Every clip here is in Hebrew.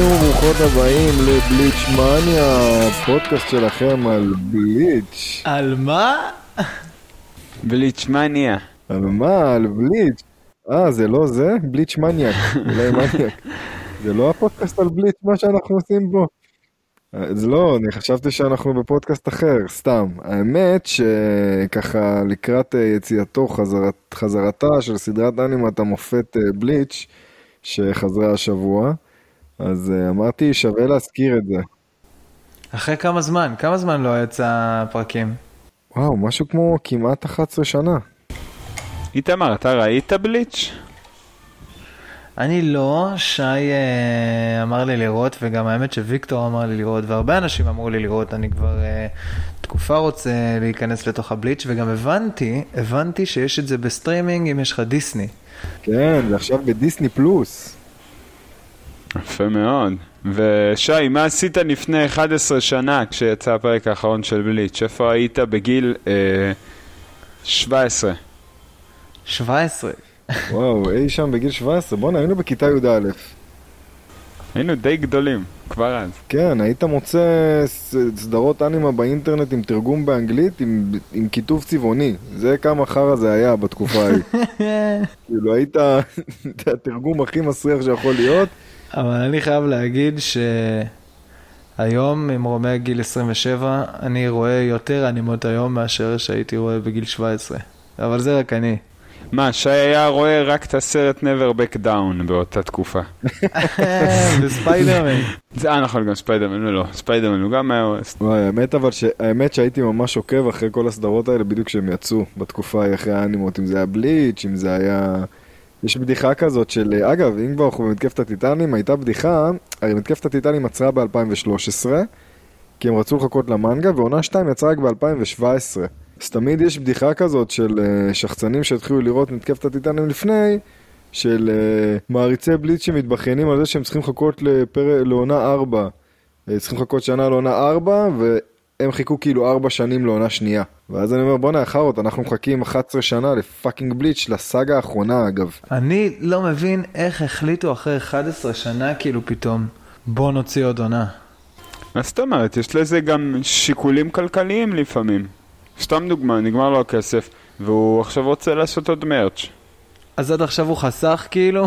ברוכים וברוכות הבאים לבליץ' מניה, פודקאסט שלכם על בליץ'. על מה? בליצ'מניה. על מה? על בליץ'. אה, זה לא זה? בליץ' מניאק. אולי מניאק. זה לא הפודקאסט על בליץ' מה שאנחנו עושים בו. אז לא, אני חשבתי שאנחנו בפודקאסט אחר, סתם. האמת שככה לקראת אה, יציאתו, חזרת, חזרתה של סדרת אנימת המופת אה, בליץ', שחזרה השבוע, אז אה, אמרתי שווה להזכיר את זה. אחרי כמה זמן? כמה זמן לא יצא פרקים? וואו, משהו כמו כמעט 11 שנה. איתמר, אתה ראית בליץ'? אני לא, שי אה, אמר לי לראות, וגם האמת שוויקטור אמר לי לראות, והרבה אנשים אמרו לי לראות, אני כבר אה, תקופה רוצה להיכנס לתוך הבליץ', וגם הבנתי, הבנתי שיש את זה בסטרימינג אם יש לך דיסני. כן, זה עכשיו בדיסני פלוס. יפה מאוד. ושי, מה עשית לפני 11 שנה כשיצא הפרק האחרון של Bleach? איפה היית בגיל אה, 17? 17. וואו, אי שם בגיל 17, בואנה, היינו בכיתה י"א. היינו די גדולים, כבר אז. כן, היית מוצא סדרות אנימה באינטרנט עם תרגום באנגלית עם, עם כיתוב צבעוני. זה כמה חרא זה היה בתקופה ההיא. כאילו, היית התרגום הכי מסריח שיכול להיות. אבל אני חייב להגיד שהיום, עם רומי גיל 27, אני רואה יותר אנימות היום מאשר שהייתי רואה בגיל 17. אבל זה רק אני. מה, שי היה רואה רק את הסרט never back down באותה תקופה. וספיידרמן. זה אה נכון, גם ספיידרמן, לא, ספיידרמן הוא גם היה רואה. וואי, האמת אבל. האמת שהייתי ממש עוקב אחרי כל הסדרות האלה בדיוק כשהם יצאו בתקופה ההיא אחרי האנימות, אם זה היה Bleach, אם זה היה... יש בדיחה כזאת של, אגב, אם כבר אנחנו במתקפת הטיטנים, הייתה בדיחה, הרי מתקפת הטיטנים עצרה ב-2013, כי הם רצו לחכות למנגה, ועונה 2 יצרה רק ב-2017. אז תמיד יש בדיחה כזאת של אה, שחצנים שהתחילו לראות מתקפת הטיטנים לפני, של אה, מעריצי בליץ שמתבכיינים על זה שהם צריכים לחכות לפר... לעונה 4. אה, צריכים לחכות שנה לעונה 4, והם חיכו כאילו 4 שנים לעונה שנייה. ואז אני אומר, בואנה, חארות, אנחנו מחכים 11 שנה לפאקינג בליץ', לסאגה האחרונה אגב. אני לא מבין איך החליטו אחרי 11 שנה כאילו פתאום, בוא נוציא עוד עונה. מה זאת אומרת? יש לזה גם שיקולים כלכליים לפעמים. סתם דוגמה, נגמר לו הכסף, והוא עכשיו רוצה לעשות עוד מרץ'. אז עד עכשיו הוא חסך כאילו?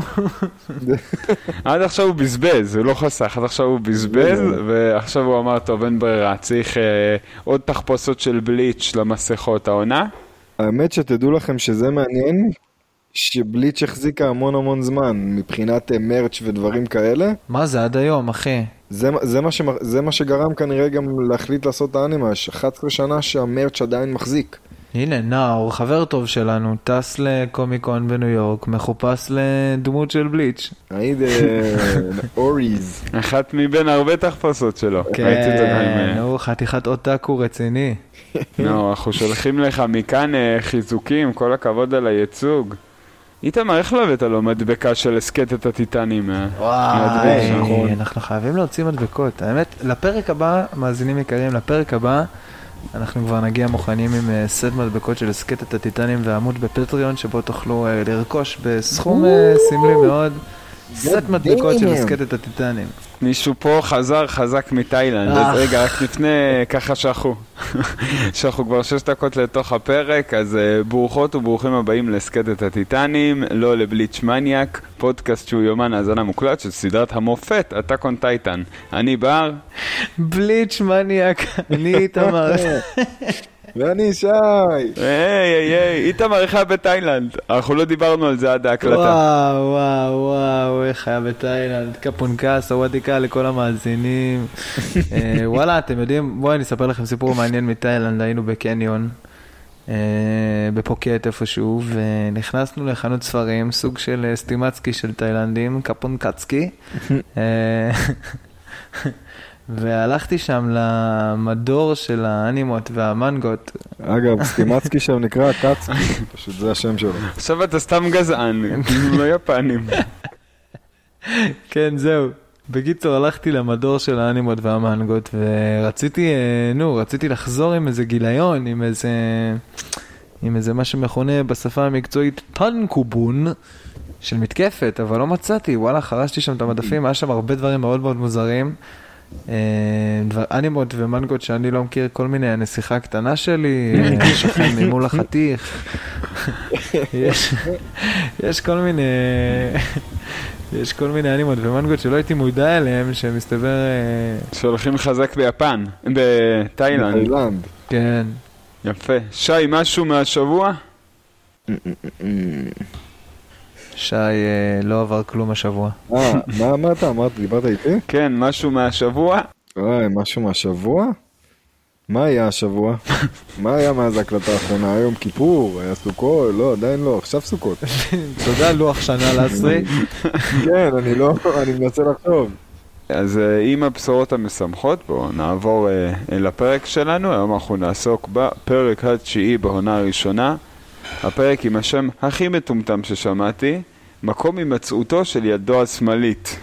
עד עכשיו הוא בזבז, הוא לא חסך, עד עכשיו הוא בזבז, ועכשיו הוא אמר, טוב, אין ברירה, צריך אה, עוד תחפושות של בליץ' למסכות העונה. האמת שתדעו לכם שזה מעניין, שבליץ' החזיקה המון המון זמן, מבחינת אה, מרץ' ודברים כאלה. מה זה עד היום אחי? זה, זה, מה שמ, זה מה שגרם כנראה גם להחליט לעשות את האנימה, יש 11 שנה שהמרץ' עדיין מחזיק. הנה נאור, חבר טוב שלנו, טס לקומיקון בניו יורק, מחופש לדמות של בליץ'. היית אוריז. אחת מבין הרבה תחפושות שלו. כן, אה, הוא חתיכת אוטקו רציני. נו, אנחנו שולחים לך מכאן אה, חיזוקים, כל הכבוד על הייצוג. איתמר, איך לא הבאת לו מדבקה של הסכת את הטיטנים? אה? וואי. אנחנו חייבים להוציא מדבקות. האמת, לפרק הבא, מאזינים יקרים, לפרק הבא, אנחנו כבר נגיע מוכנים עם אה, סט מדבקות של הסכת את הטיטנים ועמוד בפטריון, שבו תוכלו אה, לרכוש בסכום סמלי מאוד. סט מדבקות של את הטיטנים. מישהו פה חזר חזק מתאילנד, אה. אז רגע, רק לפני, ככה שאנחנו, שאנחנו כבר שש דקות לתוך הפרק, אז uh, ברוכות וברוכים הבאים להסכת הטיטנים, לא לבליץ' מניאק, פודקאסט שהוא יומן האזנה מוקלט של סדרת המופת, Attack on Titan. אני בר, בליץ' מניאק, אני איתמר. ואני שי! היי היי היי, איתמר איך היה בתאילנד? אנחנו לא דיברנו על זה עד ההקלטה. וואו, וואו, וואו, איך היה בתאילנד, קפונקה, סוואטיקה לכל המאזינים. אה, וואלה, אתם יודעים, בואו אני אספר לכם סיפור מעניין מתאילנד, היינו בקניון, אה, בפוקט איפשהו, ונכנסנו לחנות ספרים, סוג של אה, סטימצקי של תאילנדים, קפונקצקי. והלכתי שם למדור של האנימות והמנגות. אגב, סטימצקי שם נקרא קצקי, פשוט זה השם שלו. עכשיו אתה סתם גזען, כאילו לא יפנים. כן, זהו. בקיצור, הלכתי למדור של האנימות והמנגות, ורציתי, אה, נו, רציתי לחזור עם איזה גיליון, עם איזה, עם איזה מה שמכונה בשפה המקצועית טנקובון, של מתקפת, אבל לא מצאתי, וואלה, חרשתי שם את המדפים, היה שם הרבה דברים מאוד מאוד מוזרים. אה, דבר, אנימות ומנגות שאני לא מכיר, כל מיני הנסיכה הקטנה שלי, אה, שכן ממול החתיך. יש, יש כל מיני, יש כל מיני אנימות ומנגות שלא הייתי מודע אליהם, שמסתבר, אה, שהולכים חזק ביפן, בתאילנד. תאילנד. כן. יפה. שי, משהו מהשבוע? שי אה, לא עבר כלום השבוע. אה, מה אמרת? אמרת, דיברת איתי? כן, משהו מהשבוע? וואי, משהו מהשבוע? מה היה השבוע? מה היה מאז ההקלטה האחרונה? היום כיפור? היה סוכות? לא, עדיין לא, עכשיו סוכות. אתה יודע, לוח שנה לעשרי. כן, אני לא, אני מנסה לחשוב. אז אה, עם הבשורות המשמחות, בואו נעבור אה, אל הפרק שלנו. היום אנחנו נעסוק בפרק התשיעי בעונה הראשונה. הפרק עם השם הכי מטומטם ששמעתי, מקום הימצאותו של ידו השמאלית.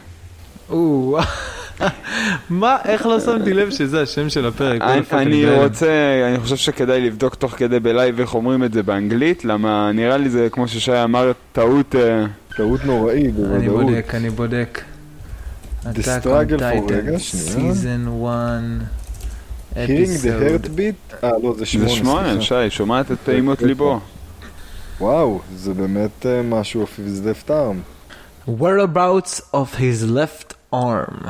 מה, איך לא שמתי לב שזה השם של הפרק? אני, אני בהלם. רוצה, אני חושב שכדאי לבדוק תוך כדי ב live איך אומרים את זה באנגלית, למה נראה לי זה, כמו ששי אמר, טעות... אה, טעות נוראית, אני בוודאות. בודק, אני בודק. The struggle for- רגע, שנייה. season 1, Hearing the heartbeat? אה, לא, זה שמונה, זה שמונה. שי, שומעת את פעימות איפה? ליבו. וואו, זה באמת אה, משהו of his left arm. whereabouts of his left arm.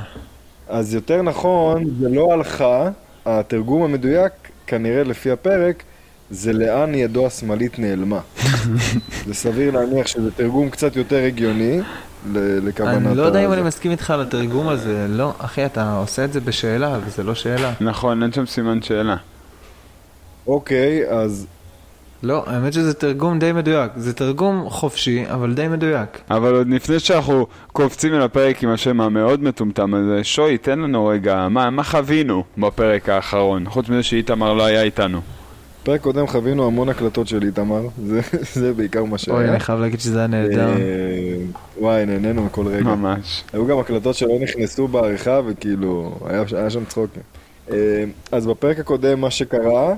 אז יותר נכון, זה לא הלכה, התרגום המדויק, כנראה לפי הפרק, זה לאן ידו השמאלית נעלמה. זה סביר להניח שזה תרגום קצת יותר הגיוני לכוונת אני לא יודע אם אני מסכים איתך על התרגום הזה, לא, אחי, אתה עושה את זה בשאלה, וזה לא שאלה. נכון, אין שם סימן שאלה. אוקיי, אז לא, האמת שזה תרגום די מדויק. זה תרגום חופשי, אבל די מדויק. אבל עוד לפני שאנחנו קופצים אל הפרק עם השם המאוד מטומטם הזה, שוי, תן לנו רגע, מה, מה חווינו בפרק האחרון? חוץ מזה שאיתמר לא היה איתנו. פרק קודם חווינו המון הקלטות של איתמר, זה, זה בעיקר מה שהיה. אוי, אני חייב להגיד שזה היה נהדר. אה, וואי, נהנינו מכל רגע. ממש. היו גם הקלטות שלא נכנסו בעריכה וכאילו, היה, היה שם צחוקים. אה, אז בפרק הקודם מה שקרה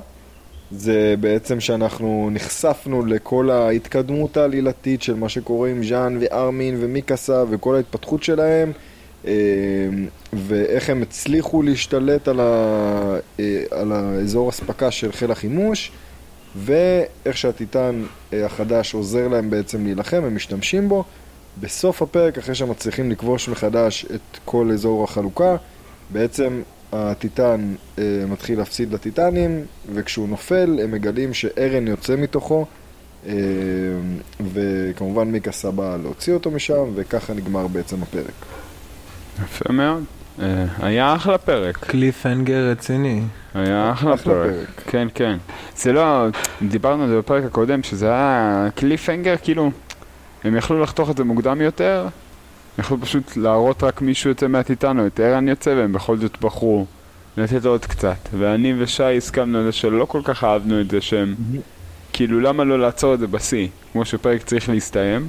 זה בעצם שאנחנו נחשפנו לכל ההתקדמות העלילתית של מה שקורה עם ז'אן וארמין ומיקסה וכל ההתפתחות שלהם אה, ואיך הם הצליחו להשתלט על, ה, אה, על האזור אספקה של חיל החימוש ואיך שהטיטן אה, החדש עוזר להם בעצם להילחם, הם משתמשים בו. בסוף הפרק, אחרי שהם מצליחים לכבוש מחדש את כל אזור החלוקה, בעצם הטיטן אה, מתחיל להפסיד לטיטנים, וכשהוא נופל הם מגלים שארן יוצא מתוכו, אה, וכמובן מיקאסה בא להוציא אותו משם, וככה נגמר בעצם הפרק. יפה מאוד. אה, היה אחלה פרק. קליף הנגר רציני. היה אחלה אחלה פרק. פרק. כן, כן. זה לא, דיברנו על זה בפרק הקודם, שזה היה קליפהנגר, כאילו, הם יכלו לחתוך את זה מוקדם יותר, יכלו פשוט להראות רק מישהו יוצא מהטיטן או את ערן יוצא, והם בכל זאת בחרו לתת עוד קצת. ואני ושי הסכמנו על זה שלא כל כך אהבנו את זה שהם, כאילו, למה לא לעצור את זה בשיא, כמו שפרק צריך להסתיים.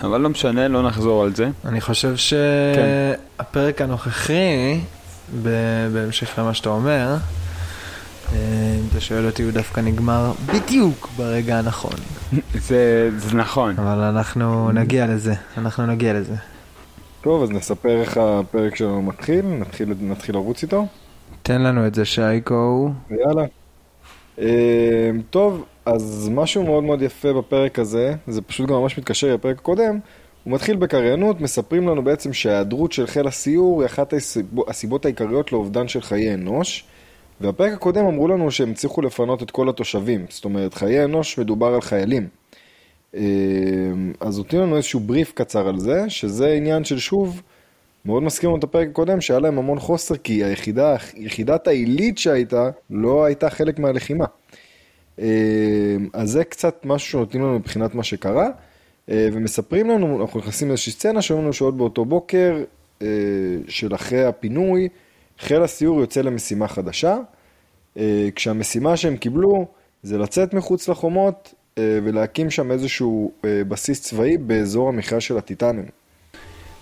אבל לא משנה, לא נחזור על זה. אני חושב שהפרק הנוכחי, ב- בהמשך למה שאתה אומר, אה, אם אתה שואל אותי, הוא דווקא נגמר בדיוק ברגע הנכון. זה, זה נכון. אבל אנחנו נגיע לזה, אנחנו נגיע לזה. טוב, אז נספר איך הפרק שלנו מתחיל, נתחיל, נתחיל לרוץ איתו. תן לנו את זה, שייקו. יאללה. אה, טוב, אז משהו מאוד מאוד יפה בפרק הזה, זה פשוט גם ממש מתקשר לפרק הקודם, הוא מתחיל בקריינות, מספרים לנו בעצם שההיעדרות של חיל הסיור היא אחת הסיב- הסיבות העיקריות לאובדן של חיי אנוש, והפרק הקודם אמרו לנו שהם הצליחו לפנות את כל התושבים, זאת אומרת חיי אנוש מדובר על חיילים. אה, אז נותנים לנו איזשהו בריף קצר על זה, שזה עניין של שוב, מאוד מזכיר לנו את הפרק הקודם, שהיה להם המון חוסר, כי היחידה, יחידת העילית שהייתה, לא הייתה חלק מהלחימה. אה, אז זה קצת משהו שנותנים לנו מבחינת מה שקרה, אה, ומספרים לנו, אנחנו נכנסים לאיזושהי סצנה, שאומרים לנו שעוד באותו בוקר של אחרי הפינוי, חיל הסיור יוצא למשימה חדשה, אה, כשהמשימה שהם קיבלו זה לצאת מחוץ לחומות אה, ולהקים שם איזשהו אה, בסיס צבאי באזור המחיה של הטיטנים.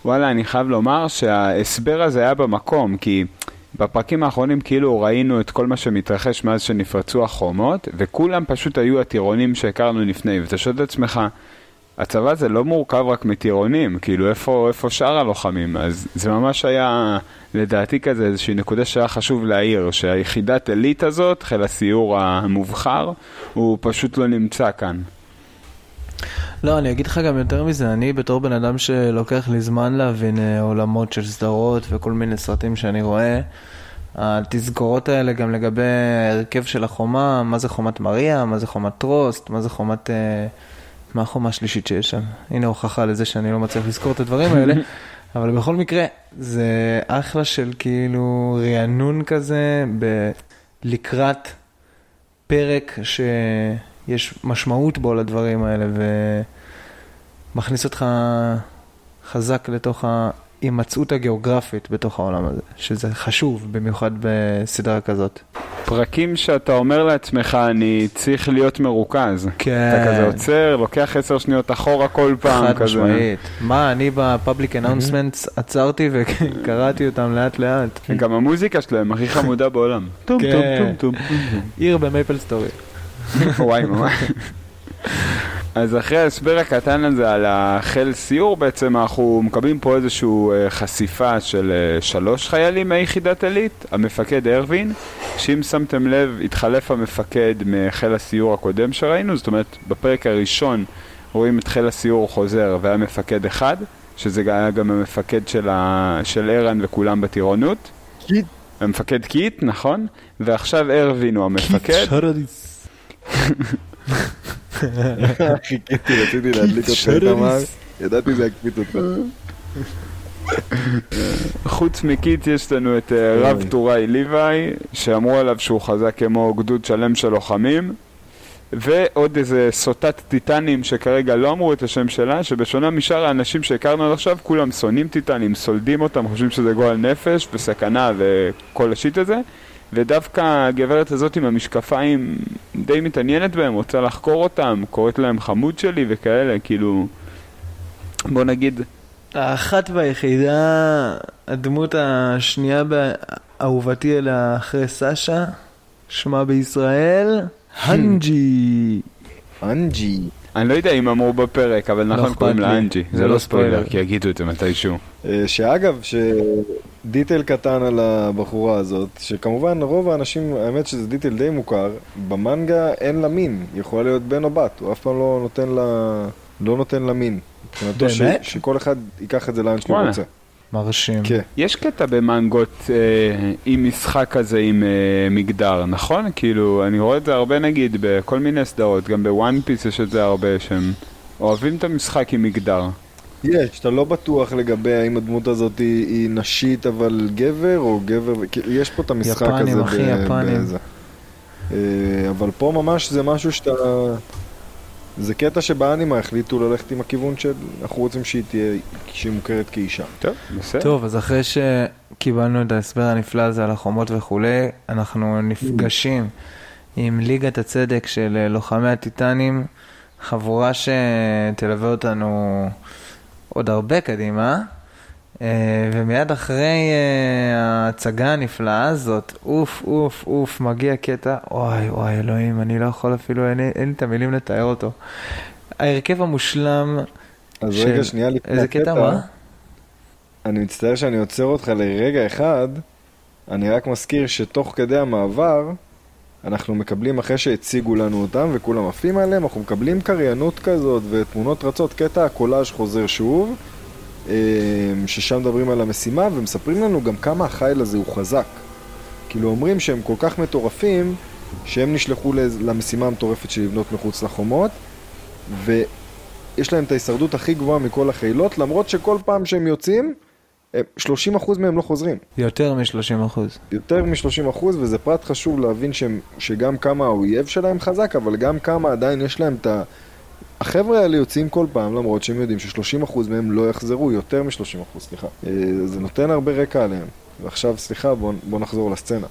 וואלה, אני חייב לומר שההסבר הזה היה במקום, כי בפרקים האחרונים כאילו ראינו את כל מה שמתרחש מאז שנפרצו החומות, וכולם פשוט היו הטירונים שהכרנו לפני, ואתה שואל את עצמך, הצבא זה לא מורכב רק מטירונים, כאילו איפה, איפה שאר הלוחמים? אז זה ממש היה, לדעתי כזה, איזושהי נקודה שהיה חשוב להעיר, שהיחידת עילית הזאת, חיל הסיור המובחר, הוא פשוט לא נמצא כאן. לא, אני אגיד לך גם יותר מזה, אני בתור בן אדם שלוקח לי זמן להבין אה, עולמות של סדרות וכל מיני סרטים שאני רואה, התזכורות האלה גם לגבי ההרכב של החומה, מה זה חומת מריה, מה זה חומת טרוסט, מה זה חומת... אה, מה החומה השלישית שיש שם? הנה הוכחה לזה שאני לא מצליח לזכור את הדברים האלה, אבל בכל מקרה, זה אחלה של כאילו רענון כזה ב- לקראת פרק שיש משמעות בו לדברים האלה, ומכניס אותך חזק לתוך ההימצאות הגיאוגרפית בתוך העולם הזה, שזה חשוב, במיוחד בסדרה כזאת. פרקים שאתה אומר לעצמך, אני צריך להיות מרוכז. כן. אתה כזה עוצר, לוקח עשר שניות אחורה כל פעם, חד כזה. משמעית. מה, אני ב public announcements עצרתי וקראתי אותם לאט לאט. גם המוזיקה שלהם הכי חמודה בעולם. טום טום כן. טום טום. עיר ב MapleStory. וואי, ממש. אז אחרי ההסבר הקטן הזה על החיל סיור, בעצם אנחנו מקבלים פה איזושהי אה, חשיפה של אה, שלוש חיילים מיחידת עילית, המפקד ארווין, שאם שמתם לב, התחלף המפקד מחיל הסיור הקודם שראינו, זאת אומרת, בפרק הראשון רואים את חיל הסיור חוזר והיה מפקד אחד, שזה היה גם המפקד של, ה... של ערן וכולם בטירונות. קיט. המפקד קיט, נכון? ועכשיו ארווין הוא המפקד. חיכיתי, רציתי להדליק אותך איתמר, ידעתי זה יקפיץ אותך. חוץ מקיט יש לנו את אה, רב טוראי ליוואי, שאמרו עליו שהוא חזק כמו גדוד שלם של לוחמים, ועוד איזה סוטת טיטנים שכרגע לא אמרו את השם שלה, שבשונה משאר האנשים שהכרנו עד עכשיו, כולם שונאים טיטנים, סולדים אותם, חושבים שזה גועל נפש וסכנה וכל השיט הזה. ודווקא הגברת הזאת עם המשקפיים די מתעניינת בהם, רוצה לחקור אותם, קוראת להם חמוד שלי וכאלה, כאילו... בוא נגיד, האחת והיחידה, הדמות השנייה באהובתי אליה אחרי סאשה, שמה בישראל, הנג'י. אנג'י. אני לא יודע אם אמרו בפרק, אבל נכון אכפת קוראים. לה אנג'י. זה זה לא לא ספוילר. כי יגידו את זה מתישהו. אה, שאגב, ש detail קטן על הבחורה הזאת, שכמובן רוב האנשים, האמת שזה detail די מוכר, במנגה אין לה מין, היא יכולה להיות בן או בת, הוא אף פעם לא נותן לה, לא נותן לה מין. מבחינתו ש, באמת? שכל אחד ייקח את זה לאן שהוא. רוצה. מרשים. כן. יש קטע במנגות אה, עם משחק כזה עם אה, מגדר, נכון? כאילו, אני רואה את זה הרבה נגיד בכל מיני סדרות, גם בוואן פיס יש את זה הרבה, שהם אוהבים את המשחק עם מגדר. יש, אתה לא בטוח לגבי האם הדמות הזאת היא, היא נשית אבל גבר או גבר, יש פה את המשחק יפנים, הזה. אחי, יפנים. אה, אבל פה ממש זה משהו שאתה... זה קטע שבאנימה החליטו ללכת עם הכיוון שאנחנו רוצים שהיא תהיה, שהיא מוכרת כאישה. טוב, בסדר. טוב, אז אחרי שקיבלנו את ההסבר הנפלא הזה על החומות וכולי, אנחנו נפגשים עם ליגת הצדק של אה, לוחמי הטיטנים, חבורה שתלווה אותנו עוד הרבה קדימה. אה, ומיד אחרי אה, ההצגה הנפלאה הזאת, אוף, אוף, אוף, מגיע קטע, וואי, וואי, אלוהים, אני לא יכול אפילו, אין, לי- אין לי את המילים לתאר אותו. ההרכב המושלם אז של... רגע, שנייה לפני איזה קטע, מה? אני מצטער שאני עוצר אותך לרגע אחד, אני רק מזכיר שתוך כדי המעבר, אנחנו מקבלים, אחרי שהציגו לנו אותם וכולם עפים עליהם, אנחנו מקבלים קריינות כזאת ותמונות רצות, קטע הקולאז' חוזר שוב, ששם מדברים על המשימה ומספרים לנו גם כמה החיל הזה הוא חזק. כאילו אומרים שהם כל כך מטורפים, שהם נשלחו למשימה המטורפת של לבנות מחוץ לחומות, ויש להם את ההישרדות הכי גבוהה מכל החילות, למרות שכל פעם שהם יוצאים, הם- 30% מהם לא חוזרים. יותר מ-30 אחוז. יותר מ-30% וזה פרט חשוב להבין שהם, שגם כמה האויב שלהם חזק, אבל גם כמה עדיין יש להם את ה... החבר'ה האלה יוצאים כל פעם, למרות שהם יודעים ש-30% מהם לא יחזרו, יותר מ-30%, סליחה. אה, זה נותן הרבה רקע עליהם. ועכשיו, סליחה, בוא, בוא נחזור לסצנה.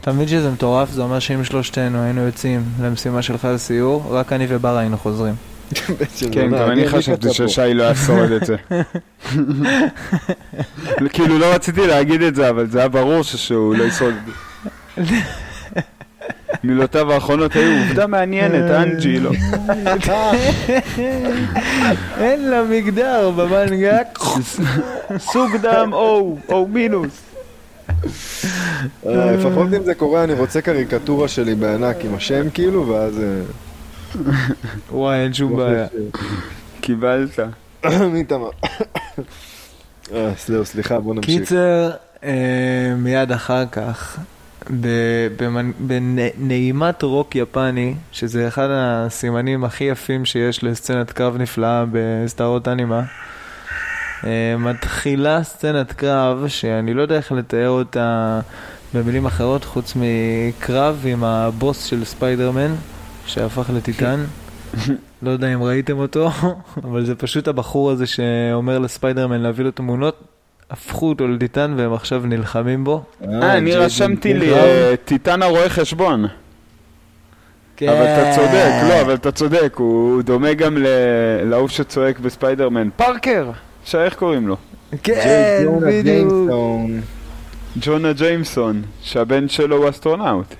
אתה מבין שזה מטורף? זה אומר שאם שלושתנו היינו יוצאים למשימה של חיל סיור, רק אני ובר היינו חוזרים. כן, גם אני חשבתי ששי לא ישורד את זה. כאילו לא רציתי להגיד את זה, אבל זה היה ברור שהוא לא ישרוד את זה. מילותיו האחרונות היו עובדה מעניינת, אנג'י, לא. אין לה מגדר במנגה. סוג דם או, או מינוס. אה, לפחות אם זה קורה, אני רוצה קריקטורה שלי בענק עם השם כאילו, ואז... אה, וואי, אין שום בעיה. קיבלת. איתמר? אה, סליחה, בוא נמשיך. קיצר, מיד אחר כך, בנעימת רוק יפני, שזה אחד הסימנים הכי יפים שיש לסצנת קרב נפלאה בסדרות אנימה, אה, מתחילה סצנת קרב שאני לא יודע איך לתאר אותה במילים אחרות חוץ מקרב עם הבוס של ספיידרמן שהפך לטיטן. לא יודע אם ראיתם אותו, אבל זה פשוט הבחור הזה שאומר לספיידרמן להביא לו תמונות, הפכו אותו לטיטן והם עכשיו נלחמים בו. אה, אני ג'ייסון רשמתי לי. אה, טיטן הרואה חשבון. כן. אבל אתה צודק, לא, אבל אתה צודק, הוא דומה גם ל- להוא שצועק בספיידרמן. פארקר! שאיך קוראים לו? כן, בדיוק. ג'יימסון. ג'ונה ג'יימסון, שהבן שלו הוא אסטרונאוט.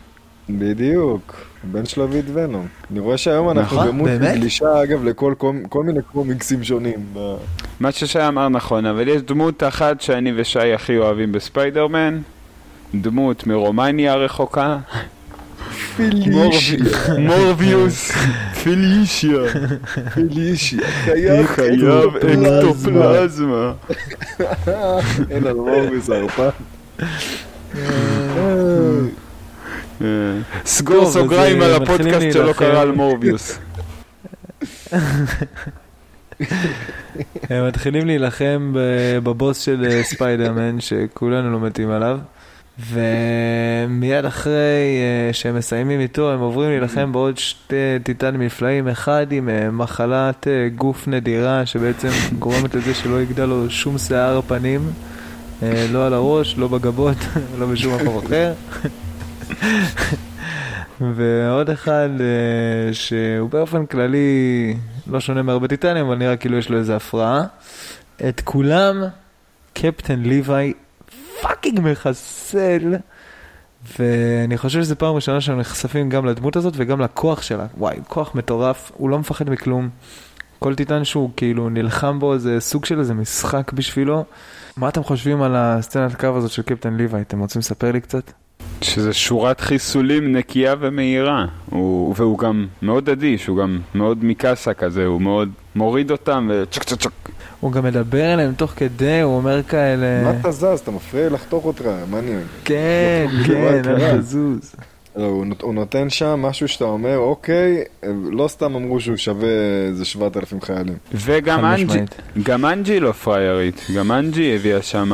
בדיוק. הבן שלו הביא את ונום. אני רואה שהיום אנחנו נכון, באמת? גלישה, אגב, לכל כל מיני קומיקסים שונים. ב- מה ששי אמר נכון, אבל יש דמות אחת שאני ושי הכי אוהבים בספיידרמן, דמות מרומניה הרחוקה, פילישיה. מורביוס, פילישיה, פילישיה. חייב אקטופלזמה. אין על מורביס הרפן. אה, סגור סוגריים אה, על הפודקאסט שלא. קרא על מורביוס. הם מתחילים להילחם בבוס של אה, ספיידרמן, שכולנו לא מתים עליו. ומיד אחרי אה, שהם מסיימים איתו, הם עוברים להילחם בעוד שתי טיטנים נפלאים, אחד עם אה, מחלת אה, גוף נדירה, שבעצם גורמת לזה שלא יגדל לו שום שיער פנים, אה, לא על הראש, לא בגבות, לא בשום מקום אחר. ועוד אחד אה, שהוא באופן כללי לא שונה מהרבה טיטנים, אבל נראה כאילו יש לו איזה הפרעה. את כולם קפטן ליוואי fucking מחסל, ואני חושב שזו פעם ראשונה שאנחנו נחשפים גם לדמות הזאת וגם לכוח שלה. וואי, כוח מטורף, הוא לא מפחד מכלום. כל טיטן שהוא כאילו נלחם בו זה סוג של איזה משחק בשבילו. מה אתם חושבים על הסצנת קרב הזאת של קפטן ליוואי? אתם רוצים לספר לי קצת? שזה שורת חיסולים נקייה ומהירה. הוא, והוא גם מאוד אדיש, הוא גם מאוד מקאסה כזה, הוא מאוד מוריד אותם וצ'ק צ'ק צ'ק. הוא גם מדבר אליהם תוך כדי, הוא אומר כאלה... מה אתה זז? אתה מפריע לי לחתוך אותך, מה אני... כן, כן, אל לא. תזוז. לא, הוא נות- הוא נותן שם משהו שאתה אומר, אוקיי, לא סתם אמרו שהוא שווה איזה 7,000 חיילים. וגם אנג'י. גם אנג'י לא פריירית, גם אנג'י הביאה שם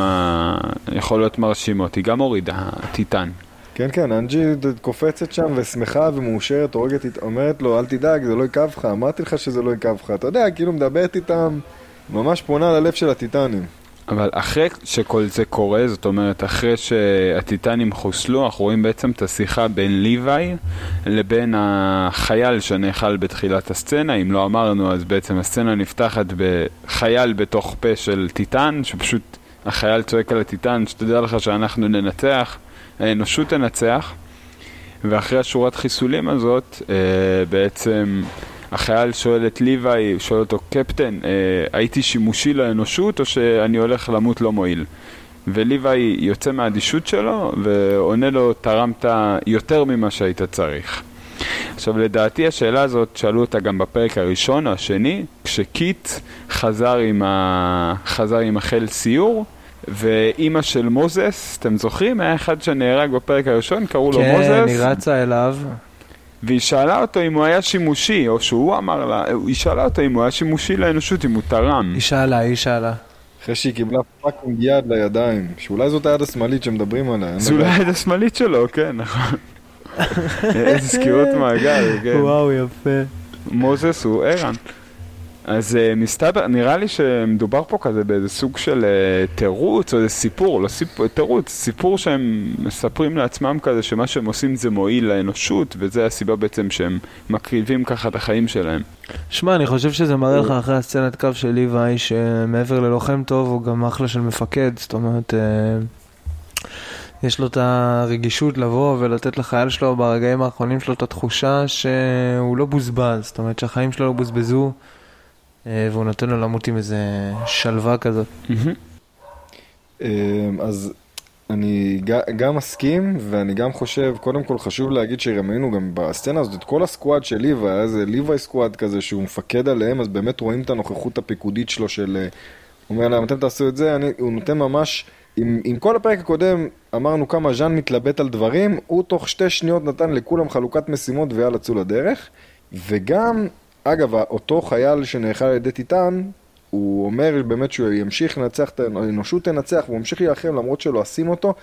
יכולות מרשימות, היא גם הורידה טיטן. כן, כן, אנג'י קופצת שם ושמחה ומאושרת, הורגת, אומרת לו, אל תדאג, זה לא יכאב לך, אמרתי לך שזה לא יכאב לך. אתה יודע, כאילו מדברת איתם, ממש פונה ללב של הטיטנים. אבל אחרי שכל זה קורה, זאת אומרת, אחרי שהטיטנים חוסלו, אנחנו רואים בעצם את השיחה בין ליוואי לבין החייל שנאכל בתחילת הסצנה. אם לא אמרנו, אז בעצם הסצנה נפתחת בחייל בתוך פה של טיטן, שפשוט החייל צועק על הטיטן, שתדע לך שאנחנו ננצח, האנושות תנצח. ואחרי השורת חיסולים הזאת, אה, בעצם החייל שואל את ליוואי, שואל אותו, קפטן, אה, הייתי שימושי לאנושות או שאני הולך למות לא מועיל? וליוואי יוצא מהאדישות שלו ועונה לו, תרמת יותר ממה שהיית צריך. עכשיו לדעתי השאלה הזאת, שאלו אותה גם בפרק הראשון או השני, כשקיט חזר עם, ה... חזר עם החיל סיור, ואימא של מוזס, אתם זוכרים? היה אחד שנהרג בפרק הראשון, קראו לו כן, מוזס. היא רצה אליו. והיא שאלה אותו אם הוא היה שימושי, או שהוא אמר לה, היא שאלה אותו אם הוא היה שימושי לאנושות, אם הוא תרם. היא שאלה, היא שאלה. אחרי שהיא קיבלה fucking יד לידיים, שאולי זאת היד השמאלית שמדברים עליה. זה אולי. היד השמאלית שלו, כן, נכון. איזה סקירות מעגל, כן. וואו, יפה. מוזס הוא ערן. אז uh, מסתבר, נראה לי שמדובר פה כזה באיזה סוג של uh, תירוץ או איזה סיפור, לא סיפור, תירוץ, סיפור שהם מספרים לעצמם כזה שמה שהם עושים זה מועיל לאנושות וזה הסיבה בעצם שהם מקריבים ככה את החיים שלהם. שמע, אני חושב שזה מראה לך אחרי הסצנת קו של ליוואי, שמעבר ללוחם טוב הוא גם אחלה של מפקד, זאת אומרת, אה, יש לו את הרגישות לבוא ולתת לחייל שלו ברגעים האחרונים שלו את התחושה שהוא לא בוזבז, זאת אומרת שהחיים שלו לא בוזבזו, אה, והוא נותן לו למות עם איזה שלווה כזאת. אז אני גם מסכים, ואני גם חושב, קודם כל חשוב להגיד שראינו גם בסצנה הזאת את כל הסקואד של ליבה, היה איזה ליווי סקואד כזה שהוא מפקד עליהם, אז באמת רואים את הנוכחות הפיקודית שלו של... אה, הוא אומר להם, אתם תעשו את זה, אני, הוא נותן ממש... עם, עם כל הפרק הקודם אמרנו כמה ז'אן מתלבט על דברים, הוא תוך שתי שניות נתן לכולם חלוקת משימות ויאללה צאו לדרך. וגם, אגב, אותו חייל שנאכל על ידי טיטן, הוא אומר באמת שהוא ימשיך לנצח, האנושות תנצח, והוא ימשיך להילחם למרות שלא עשים אותו.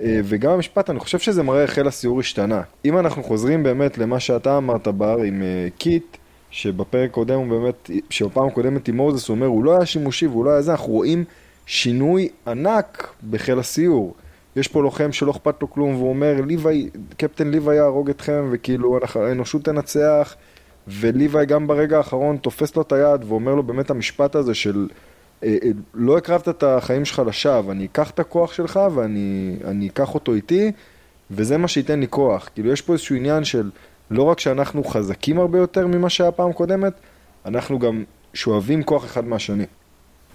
אה, וגם המשפט, אני חושב שזה מראה איך חיל הסיור השתנה. אם אנחנו חוזרים באמת למה שאתה אמרת, בר, עם אה, קיט, שבפרק קודם הוא באמת, שבפעם הקודמת עם מוזס הוא אומר, הוא לא היה שימושי והוא לא היה זה, אנחנו רואים שינוי ענק בחיל הסיור. יש פה לוחם שלא אכפת לו כלום, והוא אומר, ליווי, קפטן ליווי יהרוג אתכם, וכאילו האנושות תנצח. וליוואי גם ברגע האחרון תופס לו את היד ואומר לו באמת המשפט הזה של אה, אה, לא הקרבת את החיים שלך לשווא, אני אקח את הכוח שלך ואני אקח אותו איתי וזה מה שייתן לי כוח. כאילו יש פה איזשהו עניין של לא רק שאנחנו חזקים הרבה יותר ממה שהיה פעם קודמת, אנחנו גם שואבים כוח אחד מהשני.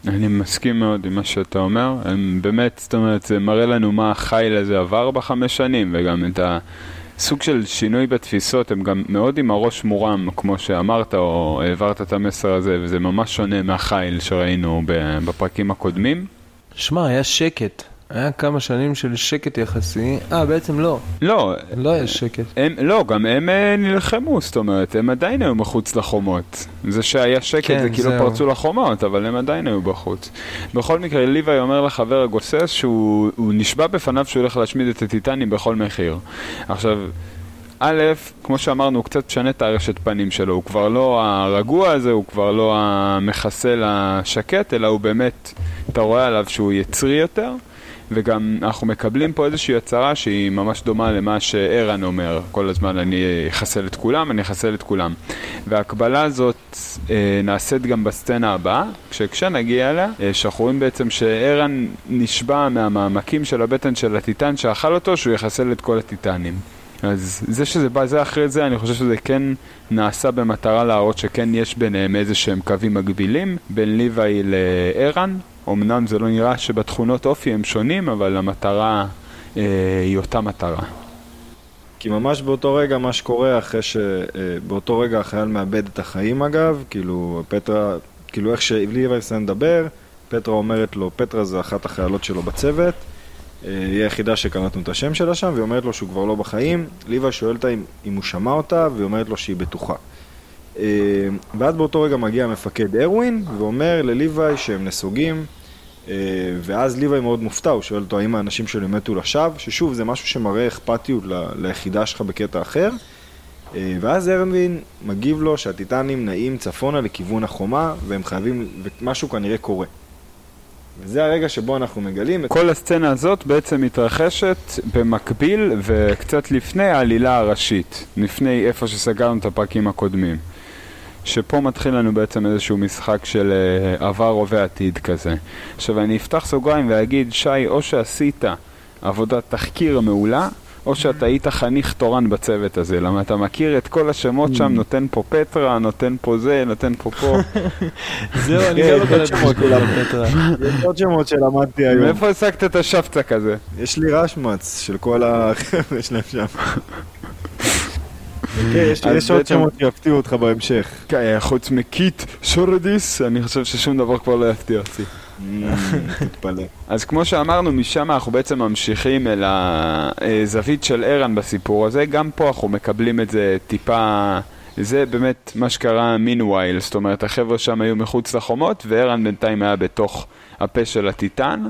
אני מסכים מאוד עם מה שאתה אומר, הם באמת, זאת אומרת, זה מראה לנו מה החיל הזה עבר בחמש שנים וגם את ה... סוג של שינוי בתפיסות, הם גם מאוד עם הראש מורם, כמו שאמרת, או העברת את המסר הזה, וזה ממש שונה מהחיל שראינו בפרקים הקודמים. שמע, היה שקט. היה כמה שנים של שקט יחסי. אה, בעצם לא. לא. לא היה שקט. הם, לא, גם הם אה, נלחמו, זאת אומרת, הם עדיין היו מחוץ לחומות. זה שהיה שקט כן, זה כאילו זהו. פרצו לחומות, אבל הם עדיין היו בחוץ. בכל מקרה, ליוואי אומר לחבר הגוסס שהוא נשבע בפניו שהוא הולך להשמיד את הטיטנים בכל מחיר. עכשיו... א', כמו שאמרנו, הוא קצת משנה את הרשת פנים שלו, הוא כבר לא הרגוע הזה, הוא כבר לא המחסל השקט, אלא הוא באמת, אתה רואה עליו שהוא יצרי יותר. וגם אנחנו מקבלים פה איזושהי הצהרה שהיא ממש דומה למה שערן אומר כל הזמן, אני אחסל את כולם, אני אחסל את כולם. וההקבלה הזאת אה, נעשית גם בסצנה הבאה, כשנגיע אליה, אה, שאנחנו רואים בעצם שערן נשבע מהמעמקים של הבטן של הטיטן שאכל אותו, שהוא יחסל את כל הטיטנים. אז זה שזה בא זה אחרי זה, אני חושב שזה כן נעשה במטרה להראות שכן יש ביניהם איזה שהם קווים מקבילים, בין ליוואי לערן, אמנם זה לא נראה שבתכונות אופי הם שונים, אבל המטרה אה, היא אותה מטרה. כי ממש באותו רגע, מה שקורה אחרי ש... אה, באותו רגע החייל מאבד את החיים אגב, כאילו פטרה, כאילו איך שליברסן מדבר, פטרה אומרת לו, פטרה זה אחת החיילות שלו בצוות, אה, היא היחידה שקלטנו את השם שלה שם, והיא אומרת לו שהוא כבר לא בחיים, ליבה שואל אותה אם, אם הוא שמע אותה, והיא אומרת לו שהיא בטוחה. אה, ואז באותו רגע מגיע מפקד ארווין ואומר לליוואי שהם נסוגים אה, ואז ליוואי מאוד מופתע, הוא שואל אותו האם האנשים שלי מתו לשווא, ששוב זה משהו שמראה אכפתיות ליחידה שלך בקטע אחר. אה, ואז ארווין מגיב לו שהטיטנים נעים צפונה לכיוון החומה והם חייבים, ומשהו כנראה קורה. וזה הרגע שבו אנחנו מגלים את... כל הסצנה הזאת בעצם מתרחשת במקביל וקצת לפני העלילה הראשית, לפני איפה שסגרנו את הפרקים הקודמים. שפה מתחיל לנו בעצם איזשהו משחק של uh, עבר, הווה, עתיד כזה. עכשיו אני אפתח סוגריים ואגיד, שי, או שעשית עבודת תחקיר מעולה, או שאתה היית חניך תורן בצוות הזה, למה אתה מכיר את כל השמות שם, mm. נותן פה פטרה, נותן פה זה, נותן פה פה. זהו, אני גם לא קולט שמות כולם פטרה. יש עוד שמות שלמדתי היום. מאיפה השגת את השפצק הזה? יש לי רשמץ של כל החבר'ה שלהם שם. כן, יש עוד שמות שיפתיעו אותך בהמשך. כן, חוץ מקיט שורדיס, אני חושב ששום דבר כבר לא יפתיע אותי. תתפלא. אז כמו שאמרנו, משם אנחנו בעצם ממשיכים אל הזווית של ערן בסיפור הזה. גם פה אנחנו מקבלים את זה טיפה... זה באמת מה שקרה מינווייל, זאת אומרת החבר'ה שם היו מחוץ לחומות וערן בינתיים היה בתוך הפה של הטיטן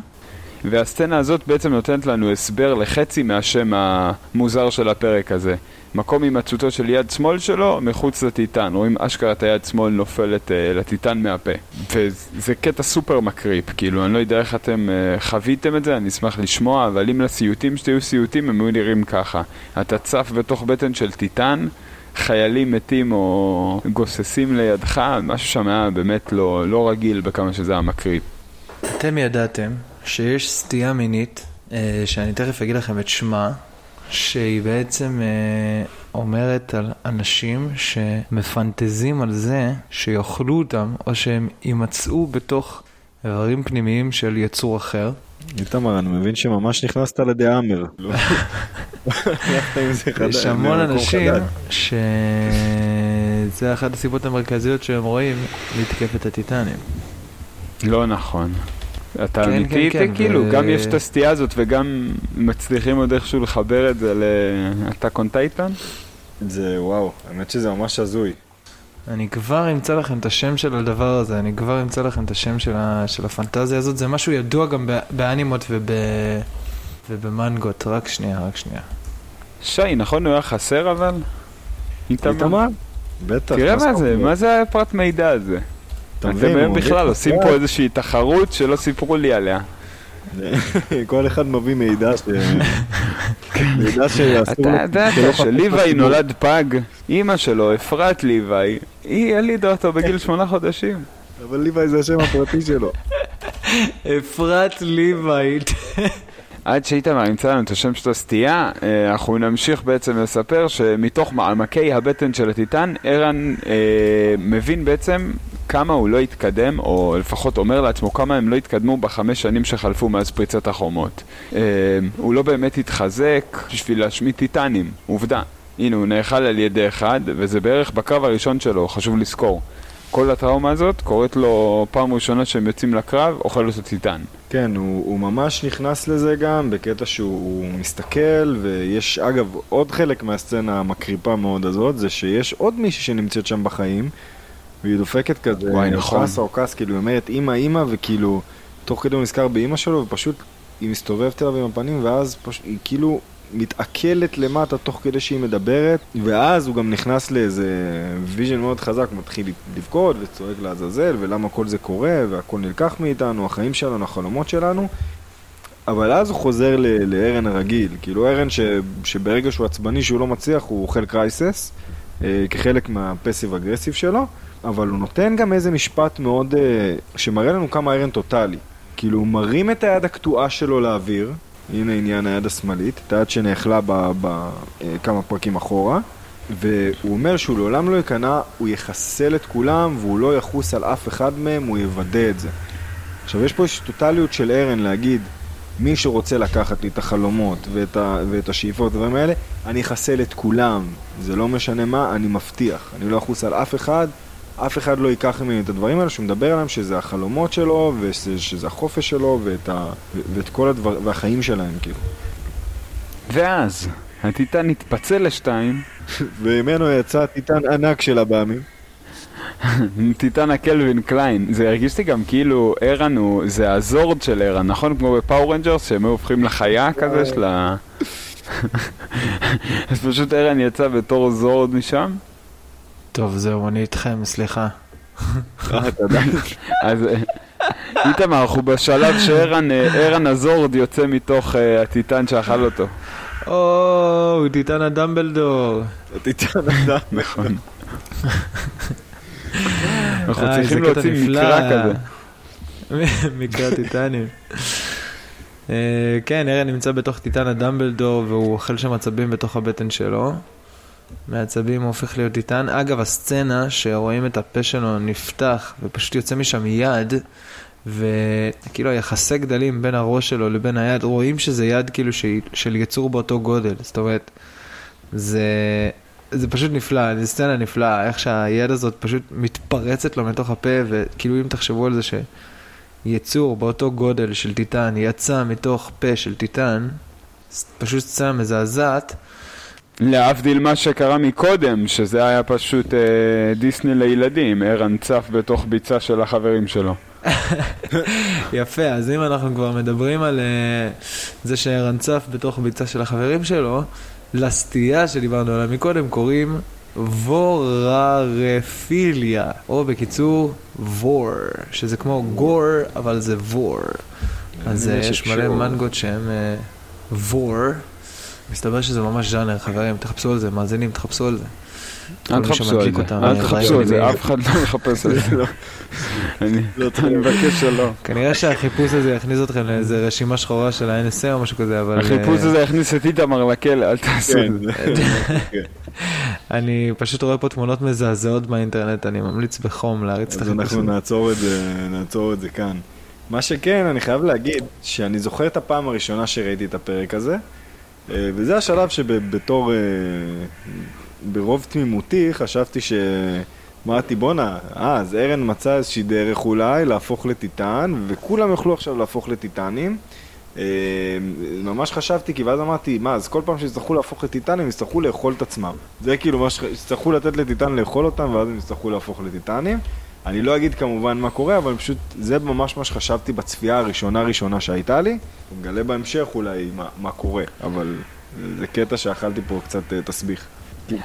והסצנה הזאת בעצם נותנת לנו הסבר לחצי מהשם המוזר של הפרק הזה. מקום הימצאותו של יד שמאל שלו מחוץ לטיטן. רואים אשכרה את היד שמאל נופלת uh, לטיטן מהפה. וזה קטע סופר מקריפ, כאילו, אני לא יודע איך אתם uh, חוויתם את זה, אני אשמח לשמוע, אבל אם לסיוטים שתהיו סיוטים, הם היו נראים ככה. אתה צף בתוך בטן של טיטן, חיילים מתים או גוססים לידך, משהו שם היה באמת לא, לא רגיל בכמה שזה היה מקריפ. אתם ידעתם שיש סטייה מינית אה, שאני תכף אגיד לכם את שמה, שהיא בעצם אה, אומרת על אנשים שמפנטזים על זה שיאכלו אותם, או שהם יימצאו בתוך איברים פנימיים של יצור אחר. איתמר, אני מבין שממש נכנסת. לא. עם זה חדש, יש המון אנשים. שזה אחת הסיבות המרכזיות שהם רואים מתקפת הטיטנים. לא נכון. אתה כן, אמיתי כן? כן, כאילו, ו- גם יש את הסטייה הזאת וגם מצליחים עוד איכשהו לחבר את זה לאטאק און טייטן? זה וואו, האמת שזה ממש הזוי. אני כבר אמצא לכם את השם של הדבר הזה, אני כבר אמצא לכם את השם של, ה, של הפנטזיה הזאת, זה משהו ידוע גם ב- באנימות וב, ובמנגות, רק שנייה, רק שנייה. שי, נכון הוא היה חסר אבל? איתמר? בטח. תראה מה זה. מה זה הפרט מידע הזה? אתה אתם מבין, הוא בכלל עושים פה איזושהי תחרות שלא סיפרו לי עליה. כל אחד מביא מידע ש... מידע שאסור אתה ידעת חשוף שליוואי. נולד פג, אימא שלו, אפרת ליוואי, היא הלידה אותו בגיל שמונה חודשים. אבל ליוואי זה השם הפרטי שלו. אפרת ליבייט. עד שאיתמר ימצא לנו את השם של הסטייה, אה, אנחנו נמשיך בעצם לספר שמתוך מעמקי הבטן של הטיטן, ערן אה, מבין בעצם כמה הוא לא התקדם, או לפחות אומר לעצמו כמה הם לא התקדמו בחמש שנים שחלפו מאז פריצת החומות. אה, הוא לא באמת התחזק בשביל להשמיד טיטנים, עובדה. הנה, הוא נאכל על ידי אחד, וזה בערך בקרב הראשון שלו, חשוב לזכור. כל הטראומה הזאת קורית לו פעם ראשונה שהם יוצאים לקרב, אוכל אותו טיטן. כן, הוא, הוא ממש נכנס לזה גם, בקטע שהוא מסתכל, ויש, אגב, עוד חלק מהסצנה המקריפה מאוד הזאת, זה שיש עוד מישהי שנמצאת שם בחיים, והיא דופקת כזה, וואי, נכון. כעס או כעס, כאילו, היא אומרת, אמא, אמא, וכאילו, תוך כדי הוא נזכר באמא שלו, ופשוט היא מסתובבת אליו עם הפנים, ואז פש... היא כאילו מתעכלת למטה תוך כדי שהיא מדברת, ואז הוא גם נכנס לאיזה vision מאוד חזק, הוא מתחיל לבכות וצועק לעזאזל, ולמה כל זה קורה, והכל נלקח מאיתנו, החיים שלנו, החלומות שלנו. אבל אז הוא חוזר לארן הרגיל, כאילו ארן ש, שברגע שהוא עצבני שהוא לא מצליח הוא אוכל crisis אה, כחלק מהפסיב אגרסיב שלו, אבל הוא נותן גם איזה משפט מאוד, אה, שמראה לנו כמה ארן טוטאלי. כאילו הוא מרים את היד הקטועה שלו לאוויר, הנה עניין היד השמאלית, את היד שנאכלה בכמה פרקים אחורה, והוא אומר שהוא לעולם לא ייכנע, הוא יחסל את כולם והוא לא יחוס על אף אחד מהם, הוא יוודא את זה. עכשיו יש פה איזושהי טוטליות של ארן להגיד מי שרוצה לקחת לי את החלומות ואת, ה, ואת השאיפות והדברים האלה, אני אחסל את כולם, זה לא משנה מה, אני מבטיח, אני לא אחוס על אף אחד, אף אחד לא ייקח ממני את הדברים האלה שהוא מדבר עליהם, שזה החלומות שלו, ושזה החופש שלו, ואת, ה, ואת כל הדבר, והחיים שלהם, כאילו. ואז, הטיטן התפצל לשתיים, וממנו יצא טיטן ענק של הבאמים. טיטן הקלווין קליין. זה הרגיש לי גם כאילו ערן הוא, זה ה Zord של ערן, נכון? כמו ב Power Rangers, שהם היו הופכים לחיה כזה של ה... אז פשוט ערן יצא בתור זורד משם. טוב, זהו, אני איתכם, סליחה. אה. אז אה, איתמר, אנחנו בשלב שערן אה, ערן הזורד יוצא מתוך הטיטן שאכל אותו. או, טיטן הדמבלדור. טיטן ענק. נכון. אנחנו צריכים להוציא. מקרא כזה. מקרא טיטנים. כן, ארן נמצא בתוך טיטן הדמבלדור והוא אוכל שם עצבים בתוך הבטן שלו. מעצבים הוא הופך להיות טיטן. אגב, הסצנה שרואים את הפה שלו נפתח ופשוט יוצא משם יד, וכאילו היחסי גדלים בין הראש שלו לבין היד, רואים שזה יד כאילו שהיא- של יצור באותו גודל. זאת אומרת, זה, זה פשוט נפלא, זו סצנה נפלאה, איך שהיד הזאת פשוט מתפרצת לו מתוך הפה, וכאילו אם תחשבו על זה שיצור באותו גודל של טיטן יצא מתוך פה של טיטן, פשוט סצנה מזעזעת. להבדיל מה שקרה מקודם, שזה היה פשוט אה, דיסני לילדים, ערן צף בתוך ביצה של החברים שלו. יפה, אז אם אנחנו כבר מדברים על uh, זה שרנצף בתוך ביצה של החברים שלו, לסטייה שדיברנו עליה מקודם קוראים ווררפיליה, או בקיצור וור, שזה כמו גור, אבל זה וור. אז חושב יש מלא מנגות uh, וור, מסתבר שזה ממש ז'אנר, חברים, תחפשו על זה, מאזינים, תחפשו על זה. אל תחפשו על זה, אל תחפשו על זה. אף אחד לא מחפש על זה. אני אני מבקש שלא. כנראה שהחיפוש הזה יכניס אתכם לאיזה רשימה שחורה של ה-NSA או משהו כזה, אבל... החיפוש אה, הזה יכניס את איתמר לכלא, אל תעשו כן, את זה. אני פשוט רואה פה תמונות מזעזעות באינטרנט, אני ממליץ בחום להריץ את אז החיפוש אנחנו הזה. נעצור את זה, כאן. מה שכן, אני חייב להגיד שאני זוכר את הפעם הראשונה שראיתי את הפרק הזה, וזה השלב שבתור, אה, ברוב תמימותי, חשבתי ש... אמרתי, בואנה, אה, אז ארן מצא איזושהי דרך אולי להפוך לטיטן, וכולם יוכלו עכשיו להפוך לטיטנים. אה, ממש חשבתי, כי ואז אמרתי, מה, אז כל פעם שיצטרכו להפוך לטיטנים, יצטרכו לאכול את עצמם. זה כאילו מה שיצטרכו לתת לטיטן לאכול אותם, ואז הם יצטרכו להפוך לטיטנים. אני לא אגיד כמובן מה קורה, אבל פשוט, זה ממש מה שחשבתי בצפייה הראשונה ראשונה שהייתה לי. נגלה בהמשך אולי מה, מה קורה, אבל זה קטע שאכלתי פה קצת אה, תסביך.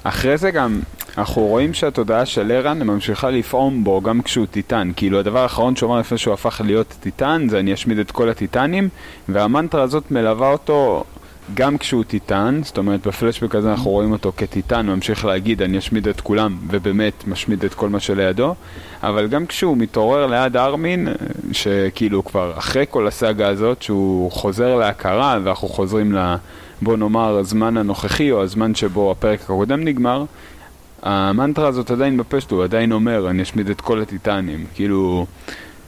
אחרי זה גם, אנחנו רואים שהתודעה של ערן ממשיכה לפעום בו גם כשהוא טיטן. כאילו הדבר האחרון שהוא אמר לפני שהוא הפך להיות טיטן זה אני אשמיד את כל הטיטנים, והמנטרה הזאת מלווה אותו גם כשהוא טיטן, זאת אומרת בפלשבק הזה אנחנו רואים אותו כטיטן, הוא ממשיך להגיד אני אשמיד את כולם, ובאמת משמיד את כל מה שלידו, אבל גם כשהוא מתעורר ליד ארמין, שכאילו כבר אחרי כל הסאגה הזאת, שהוא חוזר להכרה ואנחנו חוזרים ל... בוא נאמר, הזמן הנוכחי או הזמן שבו הפרק הקודם נגמר, המנטרה הזאת עדיין בפשט, הוא עדיין אומר, אני אשמיד את כל הטיטנים. כאילו,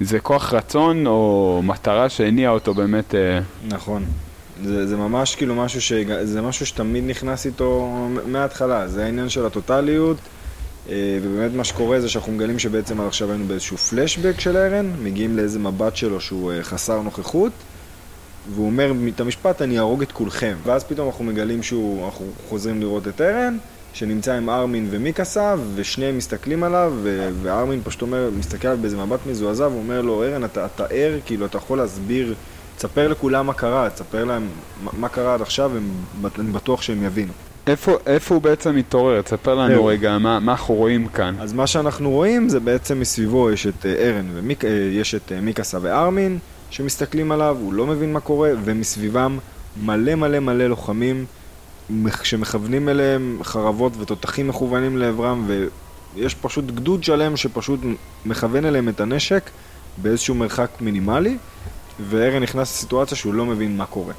זה כוח רצון או מטרה שהניעה אותו באמת... אה, נכון. זה, זה ממש כאילו משהו, ש... זה משהו שתמיד נכנס איתו מההתחלה, זה העניין של הטוטליות, אה, ובאמת מה שקורה זה שאנחנו מגלים שבעצם עד עכשיו היינו באיזשהו פלשבק של ארן, מגיעים לאיזה מבט שלו שהוא אה, חסר נוכחות, והוא אומר את המשפט, אני אהרוג את כולכם. ואז פתאום אנחנו מגלים שהוא, אנחנו חוזרים לראות את ארן, שנמצא עם ארמין ומיקסה, ושניהם מסתכלים עליו, ו- וארמין פשוט אומר, מסתכל עליו באיזה מבט מזועזע, ואומר לו, ארן, אתה, אתה ער, כאילו, אתה יכול להסביר, תספר לכולם מה קרה, תספר להם מה, מה קרה עד עכשיו, הם, אני בטוח שהם יבינו. איפה, איפה הוא בעצם מתעורר? תספר לנו זהו. רגע מה, מה אנחנו רואים כאן. אז מה שאנחנו רואים זה בעצם מסביבו יש את אה, ארן ומיק... אה, יש את אה, מיקסה וארמין שמסתכלים עליו, הוא לא מבין מה קורה, ומסביבם מלא מלא מלא לוחמים שמכוונים אליהם חרבות ותותחים מכוונים לעברם, ויש פשוט גדוד שלם שפשוט מכוון אליהם את הנשק באיזשהו מרחק מינימלי, וארן נכנס לסיטואציה שהוא לא מבין מה קורה.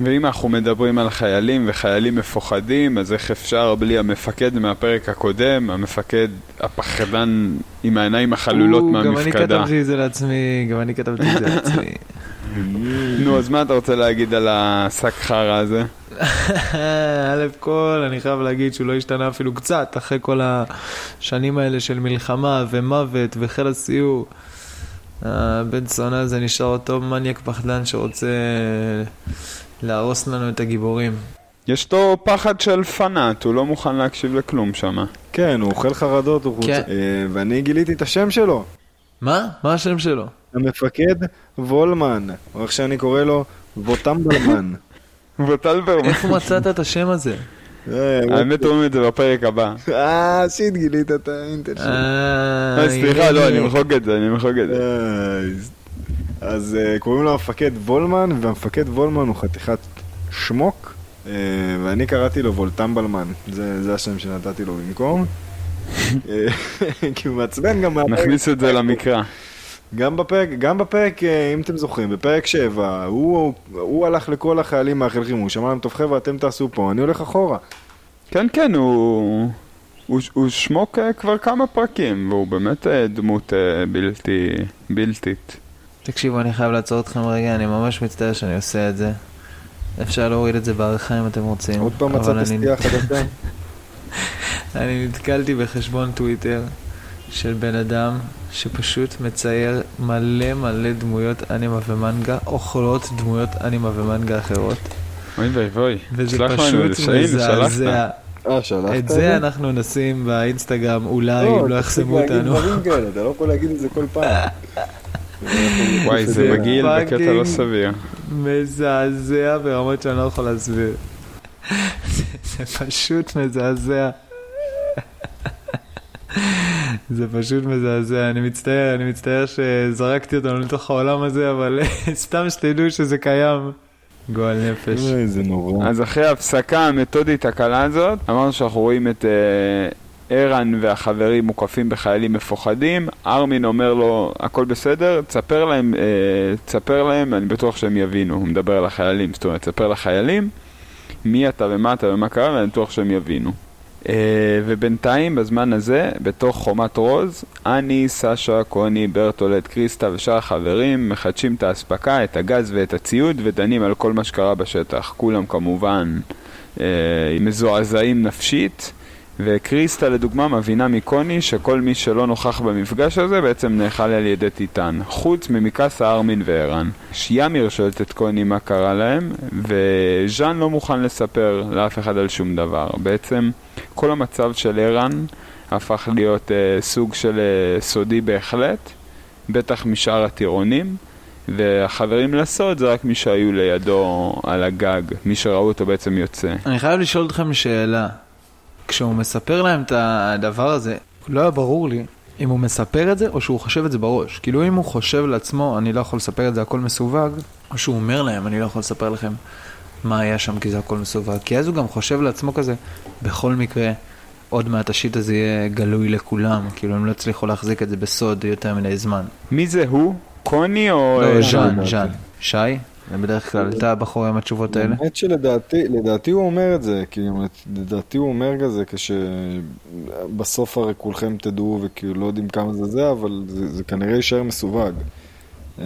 ואם אנחנו מדברים על חיילים וחיילים מפוחדים, אז איך אפשר בלי המפקד מהפרק הקודם, המפקד הפחדן עם העיניים החלולות או, גם אני מהמפקדה. כתבתי את זה לעצמי, גם אני כתבתי את זה לעצמי. נו, אז מה אתה רוצה להגיד על השק חרא הזה? א' כל, אני חייב להגיד שהוא לא השתנה אפילו קצת, אחרי כל השנים האלה של מלחמה ומוות וחיל הסיור. הבן זונה הזה נשאר אותו מניאק פחדן שרוצה להרוס לנו את הגיבורים. יש לו פחד של פנאט, הוא לא מוכן להקשיב לכלום שם. כן, הוא אוכל חרדות, הוא כן. אה, ואני גיליתי את השם שלו. מה? מה השם שלו? המפקד וולמן, או איך שאני קורא לו, ווטמבלמן. וטלברמן. איפה מצאת את השם הזה? אה, האמת אומרים את זה בפרק הבא. אה, שיט, גילית את האינטל שלו. אה, אה, סליחה, לא. אני מחוג את זה, אני מחוג את זה. אז קוראים לו המפקד וולמן, והמפקד וולמן הוא חתיכת שמוק, ואני קראתי לו וולטמבלמן, זה זה השם שנתתי לו במקום. כי הוא מעצבן גם. נכניס את זה למקרא. גם בפרק, גם בפרק, אה, אם אתם זוכרים, בפרק 7, הוא, הוא הלך לכל החיילים מהחלחים, הוא שמע להם, טוב חבר'ה, אתם תעשו פה, אני הולך אחורה. כן, כן, הוא... הוא, הוא שמוק אה, כבר כמה פרקים, והוא באמת אה, דמות בלתי... בלתית. תקשיבו, אני חייב לעצור אתכם רגע, אני ממש מצטער שאני עושה את זה. אפשר להוריד את זה בעריכה אם אתם רוצים. עוד פעם מצאת אני- סטייה חדשה? אני נתקלתי בחשבון טוויטר של בן אדם שפשוט מצייר מלא מלא דמויות אנימה ומנגה, אוכלות דמויות אנימה ומנגה אחרות. אוי ואי ואי. וזה שלח לנו את זה, פשוט. מזעזע. אה, את זה אנחנו נשים באינסטגרם, אולי, אם לא יחסמו אותנו. דברים כאלה, אתה לא יכול להגיד את זה כל פעם. וואי, זה מגעיל בקטע לא. סביר. מזעזע ברמות שאני לא יכול להסביר. זה פשוט מזעזע. זה פשוט מזעזע, אני מצטער, אני מצטער שזרקתי אותנו לתוך העולם הזה, אבל סתם שתדעו שזה קיים. גועל נפש. אוי, זה נורא. אז אחרי ההפסקה המתודית הקלה הזאת, אמרנו שאנחנו רואים את אה, ערן והחברים מוקפים בחיילים מפוחדים, ארמין אומר לו, הכל בסדר, תספר להם, אה, תספר להם, אני בטוח שהם יבינו, הוא מדבר על החיילים, זאת אומרת, תספר לחיילים מי אתה ומה אתה ומה קרה, ואני בטוח שהם יבינו. Uh, ובינתיים, בזמן הזה, בתוך חומת רוז, אני, סשה, קוני, ברטולד, קריסטה ושאר החברים מחדשים את האספקה, את הגז ואת הציוד ודנים על כל מה שקרה בשטח. כולם כמובן uh, מזועזעים נפשית, וקריסטה לדוגמה מבינה מקוני שכל מי שלא נוכח במפגש הזה בעצם נאכל על ידי טיטן, חוץ ממיקסה, ארמין וערן. שיאמיר שואלת את קוני מה קרה להם, וז'אן לא מוכן לספר לאף אחד על שום דבר. בעצם כל המצב של ערן הפך להיות uh, סוג של uh, סודי בהחלט, בטח משאר הטירונים. והחברים לסוד זה רק מי שהיו לידו על הגג, מי שראו אותו בעצם יוצא. אני חייב לשאול אתכם שאלה. כשהוא מספר להם את הדבר הזה, לא היה ברור לי אם הוא מספר את זה או שהוא חושב את זה בראש. כאילו אם הוא חושב לעצמו, אני לא יכול לספר את זה, הכל מסווג, או שהוא אומר להם, אני לא יכול לספר לכם מה היה שם כי זה הכל מסווג. כי אז הוא גם חושב לעצמו כזה, בכל מקרה, עוד מעט השיט הזה יהיה גלוי לכולם, כאילו הם לא הצליחו להחזיק את זה בסוד יותר מדי זמן. מי זה הוא? קוני או... לא, ז'אן, ז'אן. שי? זה בדרך כלל אתה הבחור עם התשובות האלה? האמת שלדעתי, לדעתי הוא אומר את זה, כאילו, לדעתי הוא אומר כזה כשבסוף הרי כולכם תדעו וכאילו לא יודעים כמה זה זה, אבל זה, זה כנראה יישאר מסווג. אה,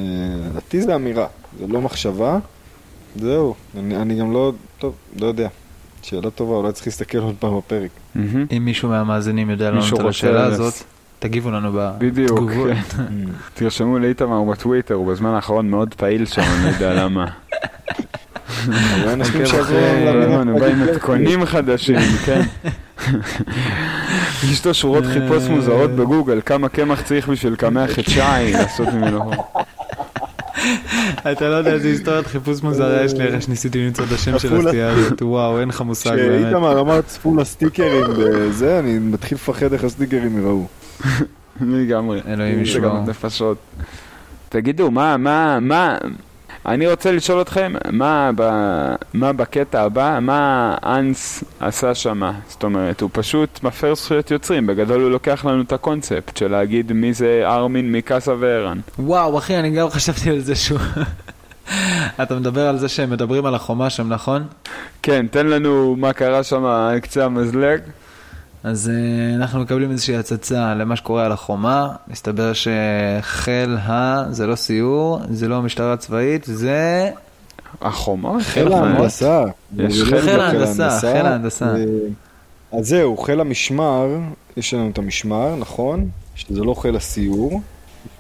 לדעתי זה אמירה, זה לא מחשבה, זהו, אני, אני גם לא, טוב, לא יודע. שאלה טובה, אולי צריך להסתכל עוד פעם בפרק. אם מישהו מהמאזינים יודע לענות על השאלה הזאת, תגיבו לנו בדיוק, בתגובות. כן. תרשמו לאיתמר בטוויטר, הוא בזמן האחרון מאוד פעיל שם, אני יודע למה. הוא בא עם. מתכונים חדשים, כן. יש לו שורות חיפוש מוזרות בגוגל, כמה קמח צריך בשביל לקמח את שי, לעשות ממנו. אתה לא יודע איזה היסטוריית חיפוש מוזרה יש לי אחרי שניסיתי למצוא את השם של הסטייה הזאת, וואו, אין לך מושג באמת. כשאיתמר אמר צפו לסטיקרים בזה, אני מתחיל לפחד איך הסטיקרים יראו. לגמרי. אלוהים זה ישמור. נפשות. תגידו, מה, מה, מה, אני רוצה לשאול אתכם, מה, ב, מה בקטע הבא, מה אנס עשה שמה? זאת אומרת, הוא פשוט מפר זכויות יוצרים, בגדול הוא לוקח לנו את הקונספט של להגיד מי זה ארמין, מקאסה וערן. וואו, אחי, אני גם חשבתי על זה שהוא... אתה מדבר על זה שהם מדברים על החומה שם, נכון? כן, תן לנו מה קרה שם על קצה המזלג. אז uh, אנחנו מקבלים איזושהי הצצה למה שקורה על החומה. מסתבר שחיל ה... זה לא סיור, זה לא המשטרה הצבאית, זה... החומות? חיל ההנדסה. יש חיל ההנדסה, חיל ההנדסה. אז זהו, חיל המשמר, יש לנו את המשמר, נכון? שזה לא חיל הסיור.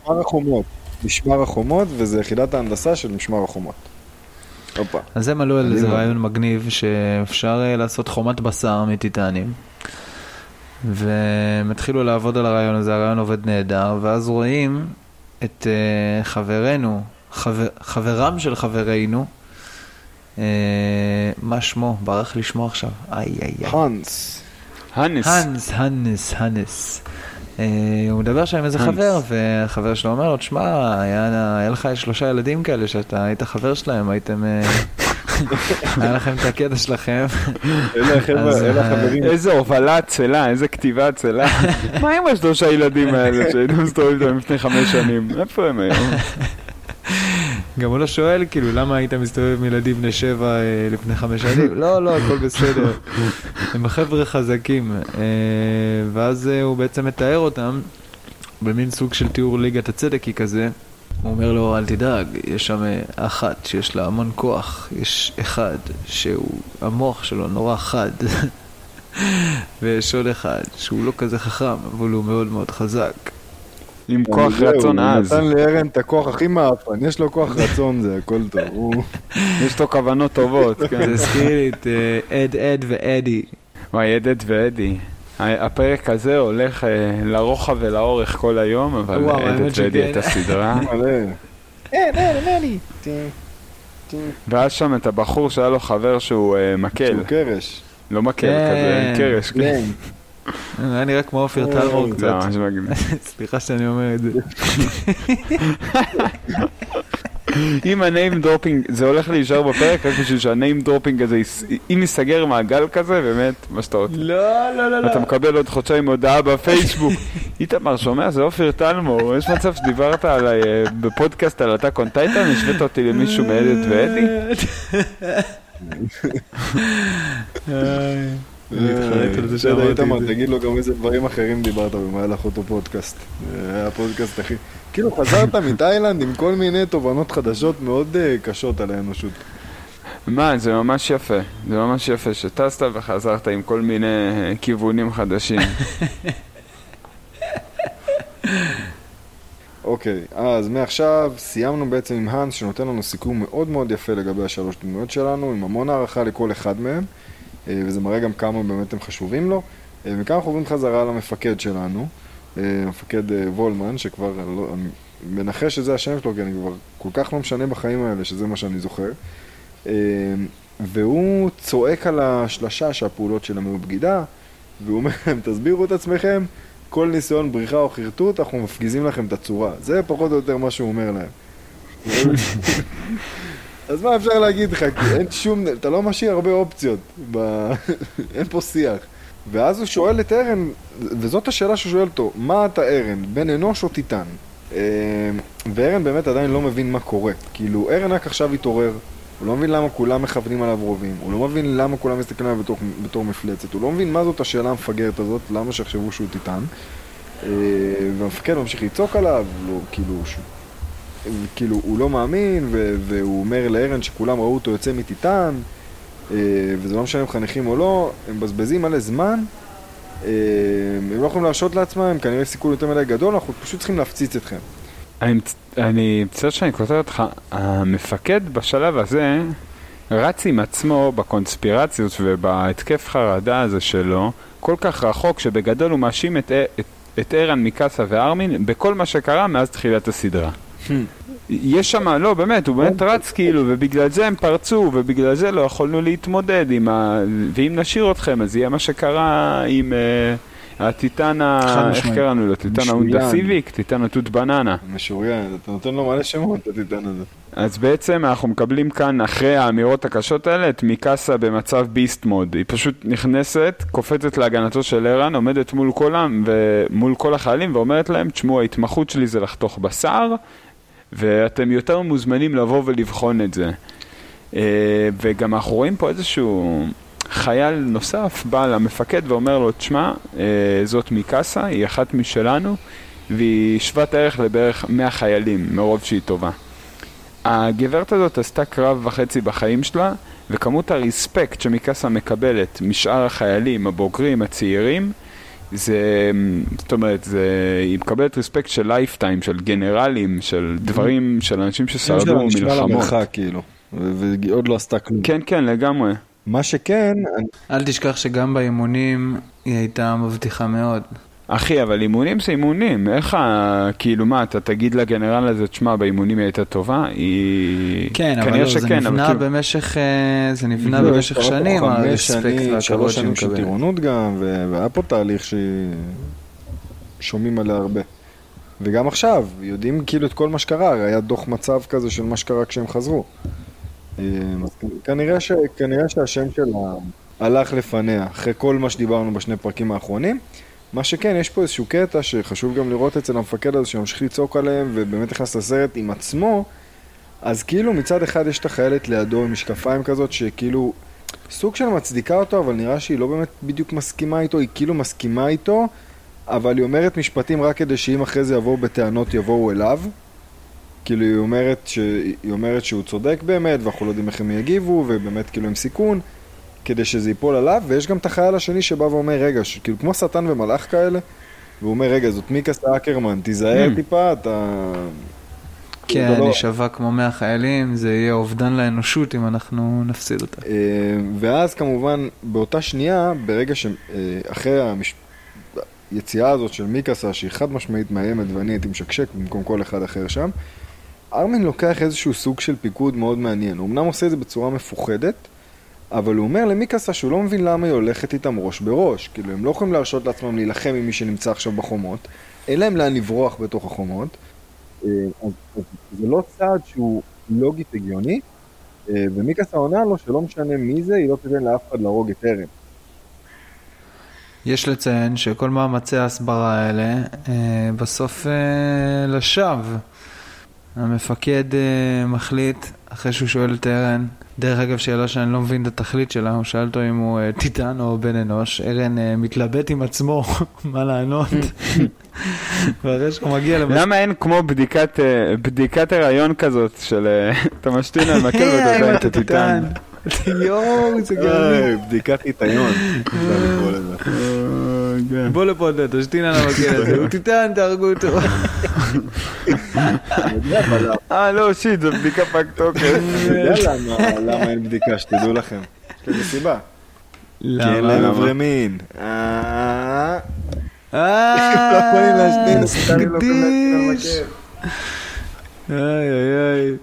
משמר החומות. משמר החומות, וזה יחידת ההנדסה של משמר החומות. אז הם עלו על איזה קדימה. רעיון מגניב שאפשר אה, לעשות חומת בשר מטיטנים. והם התחילו לעבוד על הרעיון הזה, הרעיון עובד נהדר, ואז רואים את uh, חברנו, חבר, חברם של חברינו, uh, מה שמו? ברח לי שמו עכשיו. איי איי איי. האנס. הנס, הנס, הנס. אה, הוא מדבר שם עם איזה. חבר, והחבר שלו אומר לו, תשמע, היה היה לך שלושה ילדים כאלה שאתה היית חבר שלהם, הייתם... אה, היה לכם את הקטע שלכם. אה, החברים. איזה הובלה עצלה, איזה כתיבה עצלה. מה עם השלושה ילדים האלה שהייתם מסתובבים איתם לפני חמש שנים? איפה הם היום? גם הוא לא שואל, כאילו, למה היית מסתובב עם ילדים בני שבע אה, לפני חמש שנים? לא, לא, הכל בסדר. הם חבר'ה חזקים. אה, ואז הוא בעצם מתאר אותם במין סוג של תיאור ליגת הצדקי כזה. הוא אומר לו, אל תדאג, יש שם אה, אחת שיש לה המון כוח, יש אחד שהוא, המוח שלו נורא חד, ויש עוד אחד שהוא לא כזה חכם, אבל הוא מאוד מאוד חזק. עם כוח רצון הוא עז. נתן לארן את הכוח הכי מעפן, יש לו כוח רצון, זה הכל טוב. הוא- יש לו כוונות טובות, זה כן. הזכיר לי את אה, אד אד ואדי. וואי, אדד ואדי. ה- הפרק הזה הולך אה, לרוחב ולאורך כל היום, אבל וואו, אדד האמת ואדי שכן. הייתה סדרה. מלא. אין, אין, אין לי. ואז שם את הבחור שהיה לו חבר שהוא אה, מקל. שהוא קרש. לא מקל כן. כזה, קרש. כן. כן. היה נראה כמו אופיר טלמור קצת. סליחה שאני אומר את זה. אם הניים דרופינג, זה הולך להישאר בפרק רק בשביל שהניים דרופינג הזה, אם ייסגר מעגל כזה, באמת, מה שאתה רוצה. לא, לא, לא, אתה מקבל עוד חודשיים הודעה בפייסבוק. איתמר, שומע? זה אופיר טלמור. יש מצב שדיברת עליי אה, בפודקאסט על הטאק און טייטן? השווית אותי למישהו מאדית ואדי? מתחרט על זה בסדר, שאמרתי את זה. תגיד לו גם איזה דברים אחרים דיברת במהלך אותו פודקאסט. זה היה הפודקאסט הכי... כאילו חזרת מתאילנד עם כל מיני תובנות חדשות מאוד אה, קשות על האנושות. מה, זה ממש יפה. זה ממש יפה שטסת וחזרת עם כל מיני אה, כיוונים חדשים. אוקיי, אז מעכשיו סיימנו בעצם עם האנס שנותן לנו סיכום מאוד מאוד יפה לגבי השלוש דמויות שלנו, עם המון הערכה לכל אחד מהם, אה, וזה מראה גם כמה באמת הם חשובים לו. אה, מכאן אנחנו עוברים חזרה למפקד שלנו, אה, המפקד אה, וולמן, שכבר, לא- אני מנחש שזה השם שלו, כי אני כבר כל כך לא משנה בחיים האלה, שזה מה שאני זוכר. אה, והוא צועק על השלשה שהפעולות שלהם היו בגידה, והוא אומר להם, תסבירו את עצמכם, כל ניסיון בריחה או חרטוט, אנחנו מפגיזים לכם את הצורה. זה פחות או יותר מה שהוא אומר להם. אז מה אפשר להגיד לך? כי אין שום, אתה לא משאיר הרבה אופציות, ב... אין פה שיח. ואז הוא שואל את ארן, וזאת השאלה שהוא שואל אותו, מה אתה ארן, בן אנוש או טיטן? אה, וארן באמת עדיין לא מבין מה קורה. כאילו, ארן רק עכשיו התעורר, הוא לא מבין למה כולם מכוונים עליו רובים, הוא לא מבין למה כולם מסתכלים עליו בתור, בתור מפלצת, הוא לא מבין מה זאת השאלה המפגרת הזאת, למה שיחשבו שהוא טיטן. אה, והמפקד ממשיך לצעוק עליו, לא, כאילו. כאילו, הוא לא מאמין, ו- והוא אומר לארן שכולם ראו אותו יוצא מטיטן, אה, וזה לא משנה אם חניכים או לא, הם מבזבזים מלא זמן, אה, הם לא יכולים להרשות לעצמם, הם כנראה סיכון יותר מדי גדול, אנחנו פשוט צריכים להפציץ אתכם. אני מצ- אני מצטער שאני קוטע אותך, המפקד בשלב הזה רץ עם עצמו בקונספירציות ובהתקף חרדה הזה שלו כל כך רחוק שבגדול הוא מאשים את, את, את ערן מקאסה וארמין בכל מה שקרה מאז תחילת הסדרה. יש שם, לא באמת, הוא באמת רץ כאילו, ובגלל זה הם פרצו, ובגלל זה לא יכולנו להתמודד עם ה... ואם נשאיר אתכם, אז יהיה מה שקרה עם uh, הטיטן ה... איך. קראנו לו? טיטן. האונדה סיביק? טיטן התות בננה. משוריין, אתה נותן לו מלא שמות, הטיטן הזה. אז בעצם אנחנו מקבלים כאן, אחרי האמירות הקשות האלה, את מיקאסה במצב ביסט מוד. היא פשוט נכנסת, קופצת להגנתו של ערן, עומדת מול העם ומול כל החיילים ואומרת להם, תשמעו, ההתמחות שלי זה לחתוך בשר, ואתם יותר מוזמנים לבוא ולבחון את זה. אה, וגם אנחנו רואים פה איזשהו חייל נוסף, בא למפקד ואומר לו, תשמע, אה, זאת מיקאסה, היא אחת משלנו, והיא שוות ערך לבערך 100 חיילים, מרוב שהיא טובה. הגברת הזאת עשתה קרב וחצי בחיים שלה, וכמות ה respect שמיקאסה מקבלת משאר החיילים, הבוגרים, הצעירים, זה, זאת אומרת, זה, היא מקבלת respect של lifetime, של גנרלים, של דברים, של אנשים ששרדו נשמע לה מלחמות. מרחק, כאילו, ועוד לא עשתה כלום. כן, כן, לגמרי. מה שכן, אני- אל תשכח שגם באימונים היא הייתה מבטיחה מאוד. אחי, אבל אימונים זה אימונים, איך ה... כאילו מה, אתה תגיד לגנרל הזה, תשמע, באימונים היא הייתה טובה? היא... כן, אבל לא, זה שכן, אבל נבנה כאילו- במשך, אה, זה נבנה כאילו, במשך יש פה שנים, חמש הרספקט שנים, והכבוד שלוש שהיא שנים של. טירונות גם, והיה פה תהליך ששומעים עליה הרבה. וגם עכשיו, יודעים כאילו את כל מה שקרה, הרי היה דוח מצב כזה של מה שקרה כשהם חזרו. אה, כנראה, ש, כנראה שהשם שלה הלך לפניה, אחרי כל מה שדיברנו בשני פרקים האחרונים. מה שכן, יש פה איזשהו קטע שחשוב גם לראות אצל המפקד הזה שממשיך לצעוק עליהם ובאמת נכנס לסרט עם עצמו, אז כאילו מצד אחד יש את החיילת לידו עם משקפיים כזאת שכאילו סוג של מצדיקה אותו, אבל נראה שהיא לא באמת בדיוק מסכימה איתו, היא כאילו מסכימה איתו, אבל היא אומרת משפטים רק כדי שאם אחרי זה יבואו בטענות יבואו אליו. כאילו היא אומרת, ש... היא אומרת שהוא צודק באמת, ואנחנו לא יודעים איך הם יגיבו, ובאמת כאילו הם סיכון, כדי שזה ייפול עליו, ויש גם את החייל השני שבא ואומר, רגע, ש... כאילו כמו שטן ומלאך כאלה, והוא אומר, רגע, זאת מיקה סאקרמן, תיזהר Mm. טיפה, אתה... כן, לא- היא שווה כמו 100 חיילים, זה יהיה אובדן לאנושות אם אנחנו נפסיד אותה. אה, ואז כמובן, באותה שנייה, ברגע שאחרי המש... היציאה הזאת של מיקאסה, שהיא חד משמעית מאיימת ואני הייתי משקשק במקום כל אחד אחר שם, ארמין לוקח איזשהו סוג של פיקוד מאוד מעניין. הוא אמנם עושה את זה בצורה מפוחדת, אבל הוא אומר למיקאסה שהוא לא מבין למה היא הולכת איתם ראש בראש. כאילו, הם לא יכולים להרשות לעצמם להילחם עם מי שנמצא עכשיו בחומות, אין להם לאן לברוח בתוך החומות. אה, אז, אז זה לא צעד שהוא לוגית הגיוני, אה, ומיקאסה עונה לו שלא משנה מי זה, היא לא תיתן לאף אחד להרוג את ארן. יש לציין שכל מאמצי ההסברה האלה אה, בסוף לשווא. המפקד אה, מחליט, אחרי שהוא שואל את ארן, דרך אגב, שאלה שאני לא מבין את התכלית שלה, הוא שאל אותו אם הוא אה, טיטן או בן אנוש, ארן אה, מתלבט עם עצמו מה לענות, ואחרי שהוא מגיע למס... למה אין כמו בדיקת, אה, בדיקת הריון כזאת של אתה משתין על מקל ואתה יודע אם את הטיטן? יואו, זה גאוני. בדיקת לקרוא לזה. בוא לפה, תשתין על המקל הזה, הוא טיטן, תהרגו אותו. אה לא שיט, זו בדיקה פג תוקף. למה- למה אין בדיקה, שתדעו לכם. יש לזה סיבה. כי אין להם למה? אברי מין. אה, אה, לא יכולים להשתין, סטטנים יכולים להשתין על קדיש. מקל. איי איי איי.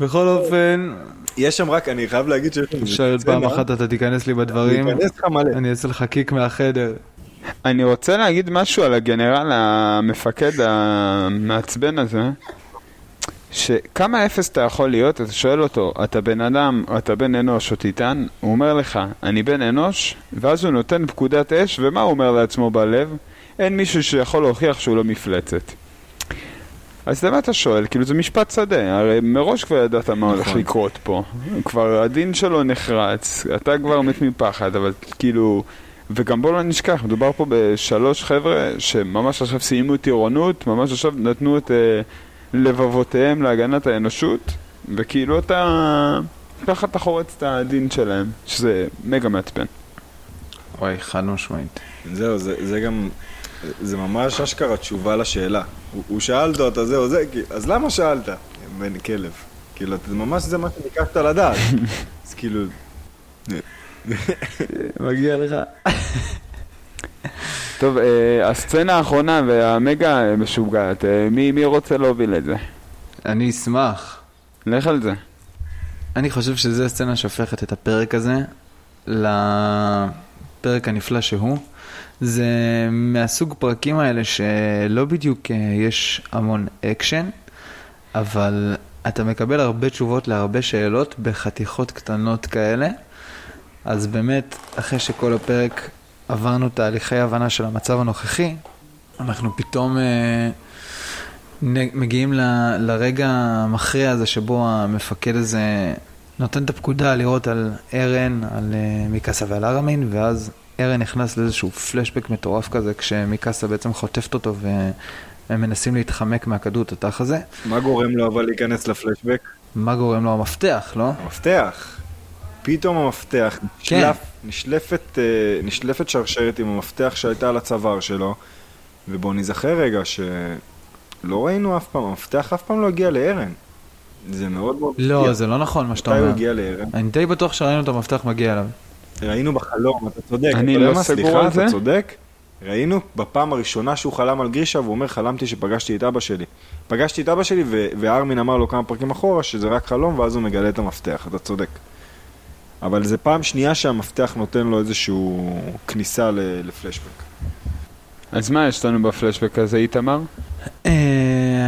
בכל אופן, יש שם רק, אני חייב להגיד שיש שם... אפשר עוד פעם אחת אתה תיכנס לי בדברים, אני אכנס לך מלא. אני אעשה לך קיק מהחדר. אני רוצה להגיד משהו על הגנרל המפקד המעצבן הזה, שכמה אפס אתה יכול להיות, אתה שואל אותו, אתה בן אדם, אתה בן אנוש או טיטן, הוא אומר לך, אני בן אנוש, ואז הוא נותן פקודת אש, ומה הוא אומר לעצמו בלב? אין מישהו שיכול להוכיח שהוא לא מפלצת. אז למה אתה שואל? כאילו זה משפט שדה, הרי מראש כבר ידעת מה הולך נכון. לקרות פה. כבר הדין שלו נחרץ, אתה כבר מת מפחד, אבל כאילו... וגם בוא לא נשכח, מדובר פה בשלוש חבר'ה שממש עכשיו סיימו טירונות, ממש עכשיו נתנו את אה, לבבותיהם להגנת האנושות, וכאילו אתה... ככה אתה חורץ את הדין שלהם, שזה מגה מעצבן. וואי, חד משמעית. זהו, זה, זה גם, זה ממש אשכרה תשובה לשאלה. הוא, הוא שאל אותו, אתה זהו, זה, כי- אז למה שאלת? בן כלב. כאילו, זה ממש זה מה שביקשת לדעת. אז כאילו, מגיע לך. טוב, אה, הסצנה האחרונה והמגה משוגעת, אה, מי, מי רוצה להוביל את זה? אני אשמח. לך על זה. אני חושב שזו הסצנה שהופכת את הפרק הזה לפרק הנפלא שהוא. זה מהסוג פרקים האלה שלא בדיוק אה, יש המון אקשן, אבל אתה מקבל הרבה תשובות להרבה שאלות בחתיכות קטנות כאלה. אז באמת, אחרי שכל הפרק עברנו תהליכי הבנה של המצב הנוכחי, אנחנו פתאום אה, נ- מגיעים ל, לרגע המכריע הזה שבו המפקד הזה נותן את הפקודה לירות על ארן, על אה, מיקאסה ועל ארמין, ואז ארן נכנס לאיזשהו פלשבק מטורף כזה, כשמיקאסה בעצם חוטפת אותו והם מנסים להתחמק מהכדור תותח הזה. מה גורם לו אבל להיכנס לפלשבק? מה גורם לו המפתח, לא? המפתח. פתאום המפתח, כן. נשלף, נשלפת, אה, נשלפת שרשרת עם המפתח שהייתה על הצוואר שלו, ובואו נזכר רגע שלא ראינו אף פעם, המפתח אף פעם לא הגיע לארן. זה מאוד מאוד... לא, מפתיע. זה לא נכון מה שאתה מתי הוא אומר. הגיע לארן? אני די בטוח שראינו את המפתח מגיע אליו. ראינו בחלום, אתה צודק. אני לא? סגור על זה. אתה צודק. ראינו בפעם הראשונה שהוא חלם על גרישה, והוא אומר, חלמתי שפגשתי את אבא שלי. פגשתי את אבא שלי, וארמין אמר לו כמה פרקים אחורה שזה רק חלום, ואז הוא מגלה את המפתח, אתה צודק. אבל זה פעם שנייה שהמפתח נותן לו איזשהו כניסה ל- לפלשבק. אז מה יש לנו בפלשבק הזה, איתמר? אה,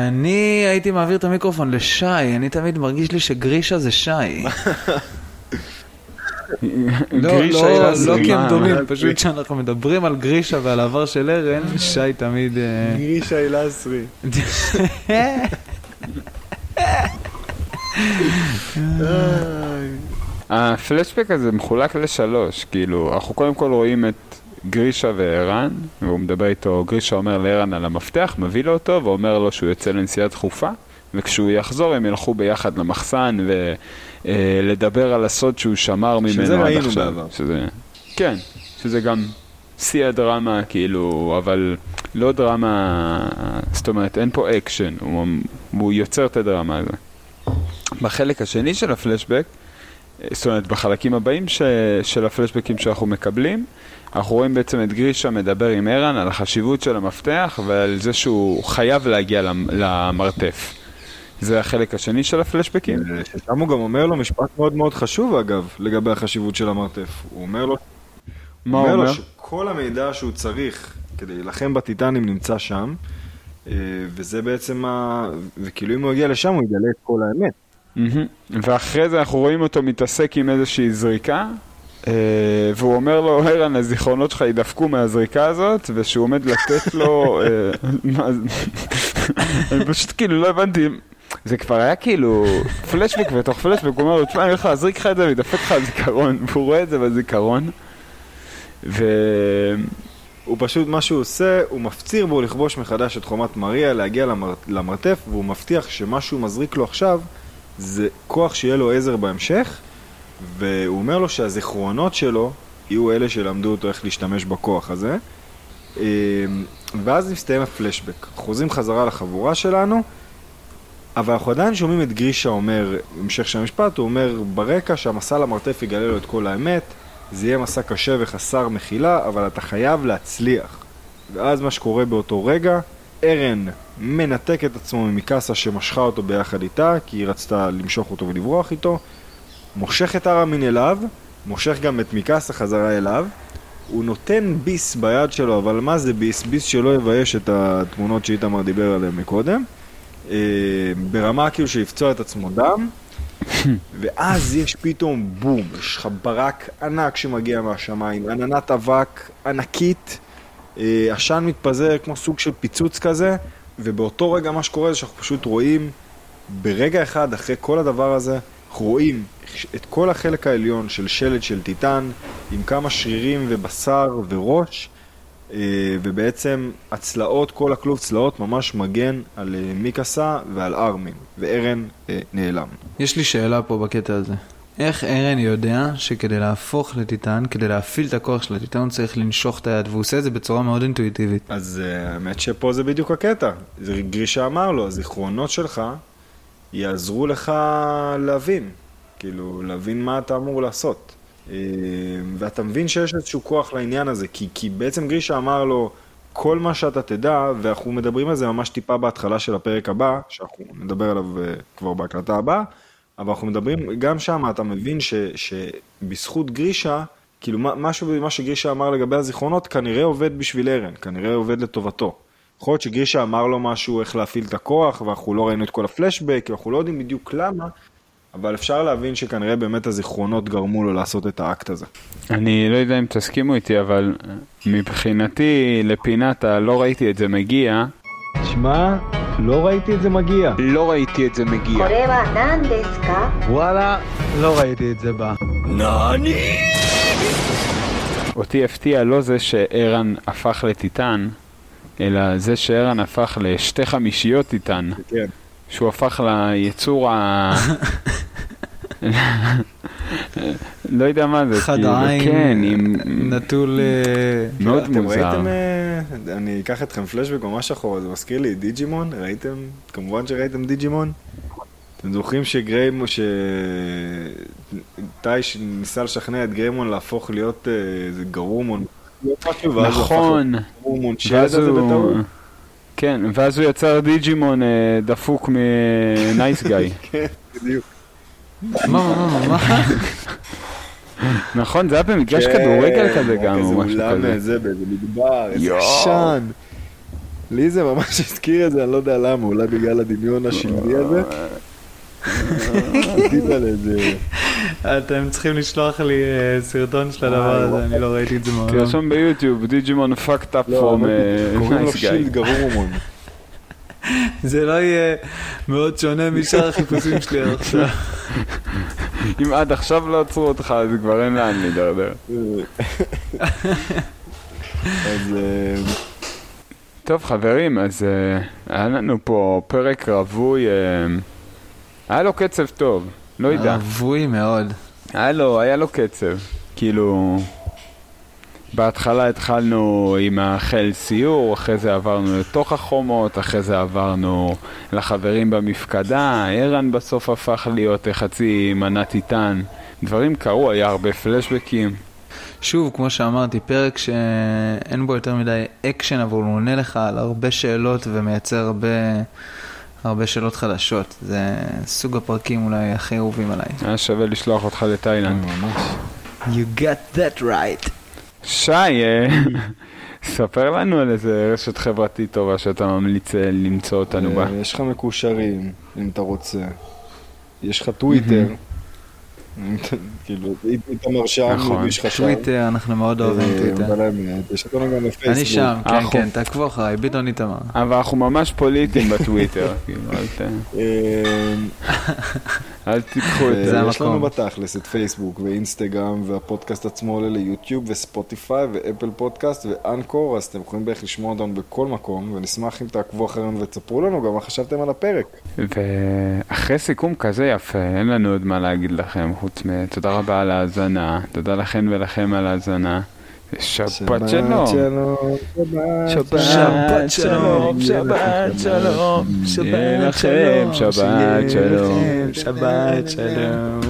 אני הייתי מעביר את המיקרופון לשי, אני תמיד מרגיש לי שגרישה זה שי. לא, גרישה לא, לא כי הם? דומים, פשוט כשאנחנו מדברים על גרישה ועל העבר של ארן, שי תמיד... אה, גרישה אילסרי. הפלשבק הזה מחולק לשלוש, כאילו, אנחנו קודם כל רואים את גרישה וערן, והוא מדבר איתו, גרישה אומר לערן על המפתח, מביא לו אותו, ואומר לו שהוא יוצא לנסיעה דחופה, וכשהוא יחזור הם ילכו ביחד למחסן ולדבר על הסוד שהוא שמר ממנו שזה עד ראינו עכשיו. בעבר. שזה, כן, שזה גם שיא הדרמה, כאילו, אבל לא דרמה, זאת אומרת, אין פה אקשן, הוא, הוא יוצר את הדרמה הזו. בחלק השני של הפלשבק, זאת אומרת, בחלקים הבאים ש... של הפלשבקים שאנחנו מקבלים, אנחנו רואים בעצם את גרישה מדבר עם ערן על החשיבות של המפתח ועל זה שהוא חייב להגיע למ... למרתף. זה החלק השני של הפלשבקים? ששם הוא גם אומר לו משפט מאוד מאוד חשוב אגב, לגבי החשיבות של המרתף. הוא אומר לו, מה הוא אומר? לו שכל המידע שהוא צריך כדי להילחם בטיטנים נמצא שם, אה, וזה בעצם ה... וכאילו אם הוא יגיע לשם הוא יגלה את כל האמת. מהמם. ואחרי זה אנחנו רואים אותו מתעסק עם איזושהי זריקה, אה, והוא אומר לו, ערן, הזיכרונות שלך יידפקו מהזריקה הזאת, ושהוא עומד לתת לו... אה, אני פשוט כאילו לא הבנתי, זה כבר היה כאילו פלשבק בתוך פלשבק, הוא אומר לו, תשמע, אני הולך להזריק לך את זה וידפק לך הזיכרון, והוא רואה את זה בזיכרון. ו... הוא פשוט, מה שהוא עושה, הוא מפציר בו לכבוש מחדש את חומת מריה, להגיע למר... למרתף, והוא מבטיח שמה שהוא מזריק לו עכשיו זה כוח שיהיה לו עזר בהמשך, והוא אומר לו שהזיכרונות שלו יהיו אלה שלמדו אותו איך להשתמש בכוח הזה. אמ, ואז מסתיים הפלשבק. חוזרים חזרה לחבורה שלנו, אבל אנחנו עדיין שומעים את גרישה אומר, המשך של המשפט, הוא אומר ברקע שהמסע למרתף יגלה לו את כל האמת, זה יהיה מסע קשה וחסר מחילה, אבל אתה חייב להצליח. ואז מה שקורה באותו רגע, ארן מנתק את עצמו ממיקאסה שמשכה אותו ביחד איתה, כי היא רצתה למשוך אותו ולברוח איתו, מושך את ארמין אליו, מושך גם את מיקאסה חזרה אליו, הוא נותן ביס ביד שלו, אבל מה זה ביס? ביס שלא יבייש את התמונות שאיתמר דיבר עליהן מקודם. אה, ברמה כאילו שיפצוע את עצמו דם, ואז יש פתאום בום, יש לך ברק ענק שמגיע מהשמיים, עננת אבק ענקית, עשן מתפזר כמו סוג של פיצוץ כזה, ובאותו רגע מה שקורה זה שאנחנו פשוט רואים, ברגע אחד אחרי כל הדבר הזה, אנחנו רואים את כל החלק העליון של שלד של טיטן, עם כמה שרירים ובשר וראש, אה, ובעצם הצלעות, כל הכלוב צלעות ממש מגן על אה, מיקאסה ועל ארמין, וארן אה, נעלם. יש לי שאלה פה בקטע הזה. איך ארן יודע שכדי להפוך לטיטן, כדי להפעיל את הכוח של הטיטן, הוא צריך לנשוך את היד, והוא עושה את זה בצורה מאוד אינטואיטיבית. אז uh, האמת שפה זה בדיוק הקטע. זה גרישה אמר לו, הזיכרונות שלך יעזרו לך להבין, כאילו, להבין מה אתה אמור לעשות. Uh, ואתה מבין שיש איזשהו כוח לעניין הזה, כי, כי בעצם גרישה אמר לו, כל מה שאתה תדע, ואנחנו מדברים על זה ממש טיפה בהתחלה של הפרק הבא, שאנחנו נדבר עליו uh, כבר בהקלטה הבאה, אבל אנחנו מדברים, גם שם אתה מבין ש, שבזכות גרישה, כאילו משהו במה שגרישה אמר לגבי הזיכרונות כנראה עובד בשביל ארן, כנראה עובד לטובתו. יכול להיות שגרישה אמר לו משהו איך להפעיל את הכוח, ואנחנו לא ראינו את כל הפלשבק, אנחנו לא יודעים בדיוק למה, אבל אפשר להבין שכנראה באמת הזיכרונות גרמו לו לעשות את האקט הזה. אני לא יודע אם תסכימו איתי, אבל מבחינתי, לפינת ה"לא ראיתי את זה מגיע", שמע, לא ראיתי את זה מגיע. לא ראיתי את זה מגיע. וואלה, לא ראיתי את זה בא. נאני! אותי הפתיע לא זה שערן הפך לטיטן, אלא זה שערן הפך לשתי חמישיות טיטן. כן. שהוא הפך ליצור ה... לא יודע מה זה, חד כאילו, עין, כן, עם... נטול... אה, מאוד אתם מוזר. אה, אני אקח אתכם פלשבק ממש אחורה, זה מזכיר לי דיג'ימון, ראיתם? כמובן שראיתם דיג'ימון. אתם זוכרים שגריימון, שטייש ניסה לשכנע את גריימון להפוך להיות אה, איזה גרומון. נכון, גרומון שלד הזה. בטעות. כן, ואז הוא יצר דיג'ימון אה, דפוק מנייס גיא. כן, בדיוק. מה, מה, מה, מה? נכון, זה היה במגרש כן, כדורגל כזה גם, או משהו אולם כזה. איזה, באיזה מדבר, איזה. עשן. לי זה ממש הזכיר את זה, אני לא יודע למה, אולי בגלל הדמיון השלדי הזה. איזה... אתם צריכים לשלוח לי אה, סרטון של הדבר הזה, אני לא ראיתי את זה מעולם. תרשום ביוטיוב, דיג'ימון fucked up לא, from האמת, קוראים לו נייס גיא. שילד גרומון. זה לא יהיה מאוד שונה משאר החיפושים שלי עד עכשיו. אם עד עכשיו לא עצרו אותך, אז כבר אין לאן להידרדר. אז אה, טוב חברים, אז uh, היה לנו פה פרק רווי, uh, היה לו קצב טוב, לא יודע, רווי מאוד. היה לו, היה לו קצב, כאילו, בהתחלה התחלנו עם החיל סיור, אחרי זה עברנו לתוך החומות, אחרי זה עברנו לחברים במפקדה, ערן בסוף הפך להיות חצי מנת איתן, דברים קרו, היה הרבה פלשבקים. שוב, כמו שאמרתי, פרק שאין בו יותר מדי אקשן, אבל הוא עונה לך על הרבה שאלות ומייצר הרבה, הרבה שאלות חדשות. זה סוג הפרקים אולי הכי אהובים עליי. היה שווה לשלוח אותך לתאילנד. ממש. You got that right. שי, אה, ספר לנו על איזה רשת חברתית טובה שאתה ממליץ אה, למצוא אותנו בה. אה, יש לך מקושרים, אם אתה רוצה. יש לך טוויטר. כאילו, איתמר שם, נכון. טוויטר, אנחנו מאוד אוהבים אה, טוויטר. יש אותנו גם בפייסבוק. אני שם, כן, כן, תעקבו אחריי, ביטון איתמר. אבל אנחנו ממש פוליטיים בטוויטר, כאילו, אל ת- אה, אל תיקחו את זה זה. יש. לנו בתכלס את פייסבוק ואינסטגרם והפודקאסט עצמו עולה ליוטיוב וספוטיפיי ואפל פודקאסט ואנקור אז אתם יכולים בערך לשמוע אותנו בכל מקום ונשמח אם תעקבו אחרינו ותספרו לנו גם מה חשבתם על הפרק. ואחרי סיכום כזה יפה, אין לנו עוד מה להגיד לכם, חוץ מתודה רבה על ההאזנה, תודה לכן ולכם על ההאזנה. שבת שלום. שלום. שבת שלום, שבת שלום, שבת שיהיה לכם שלום, שבת שלום. שבת שלום.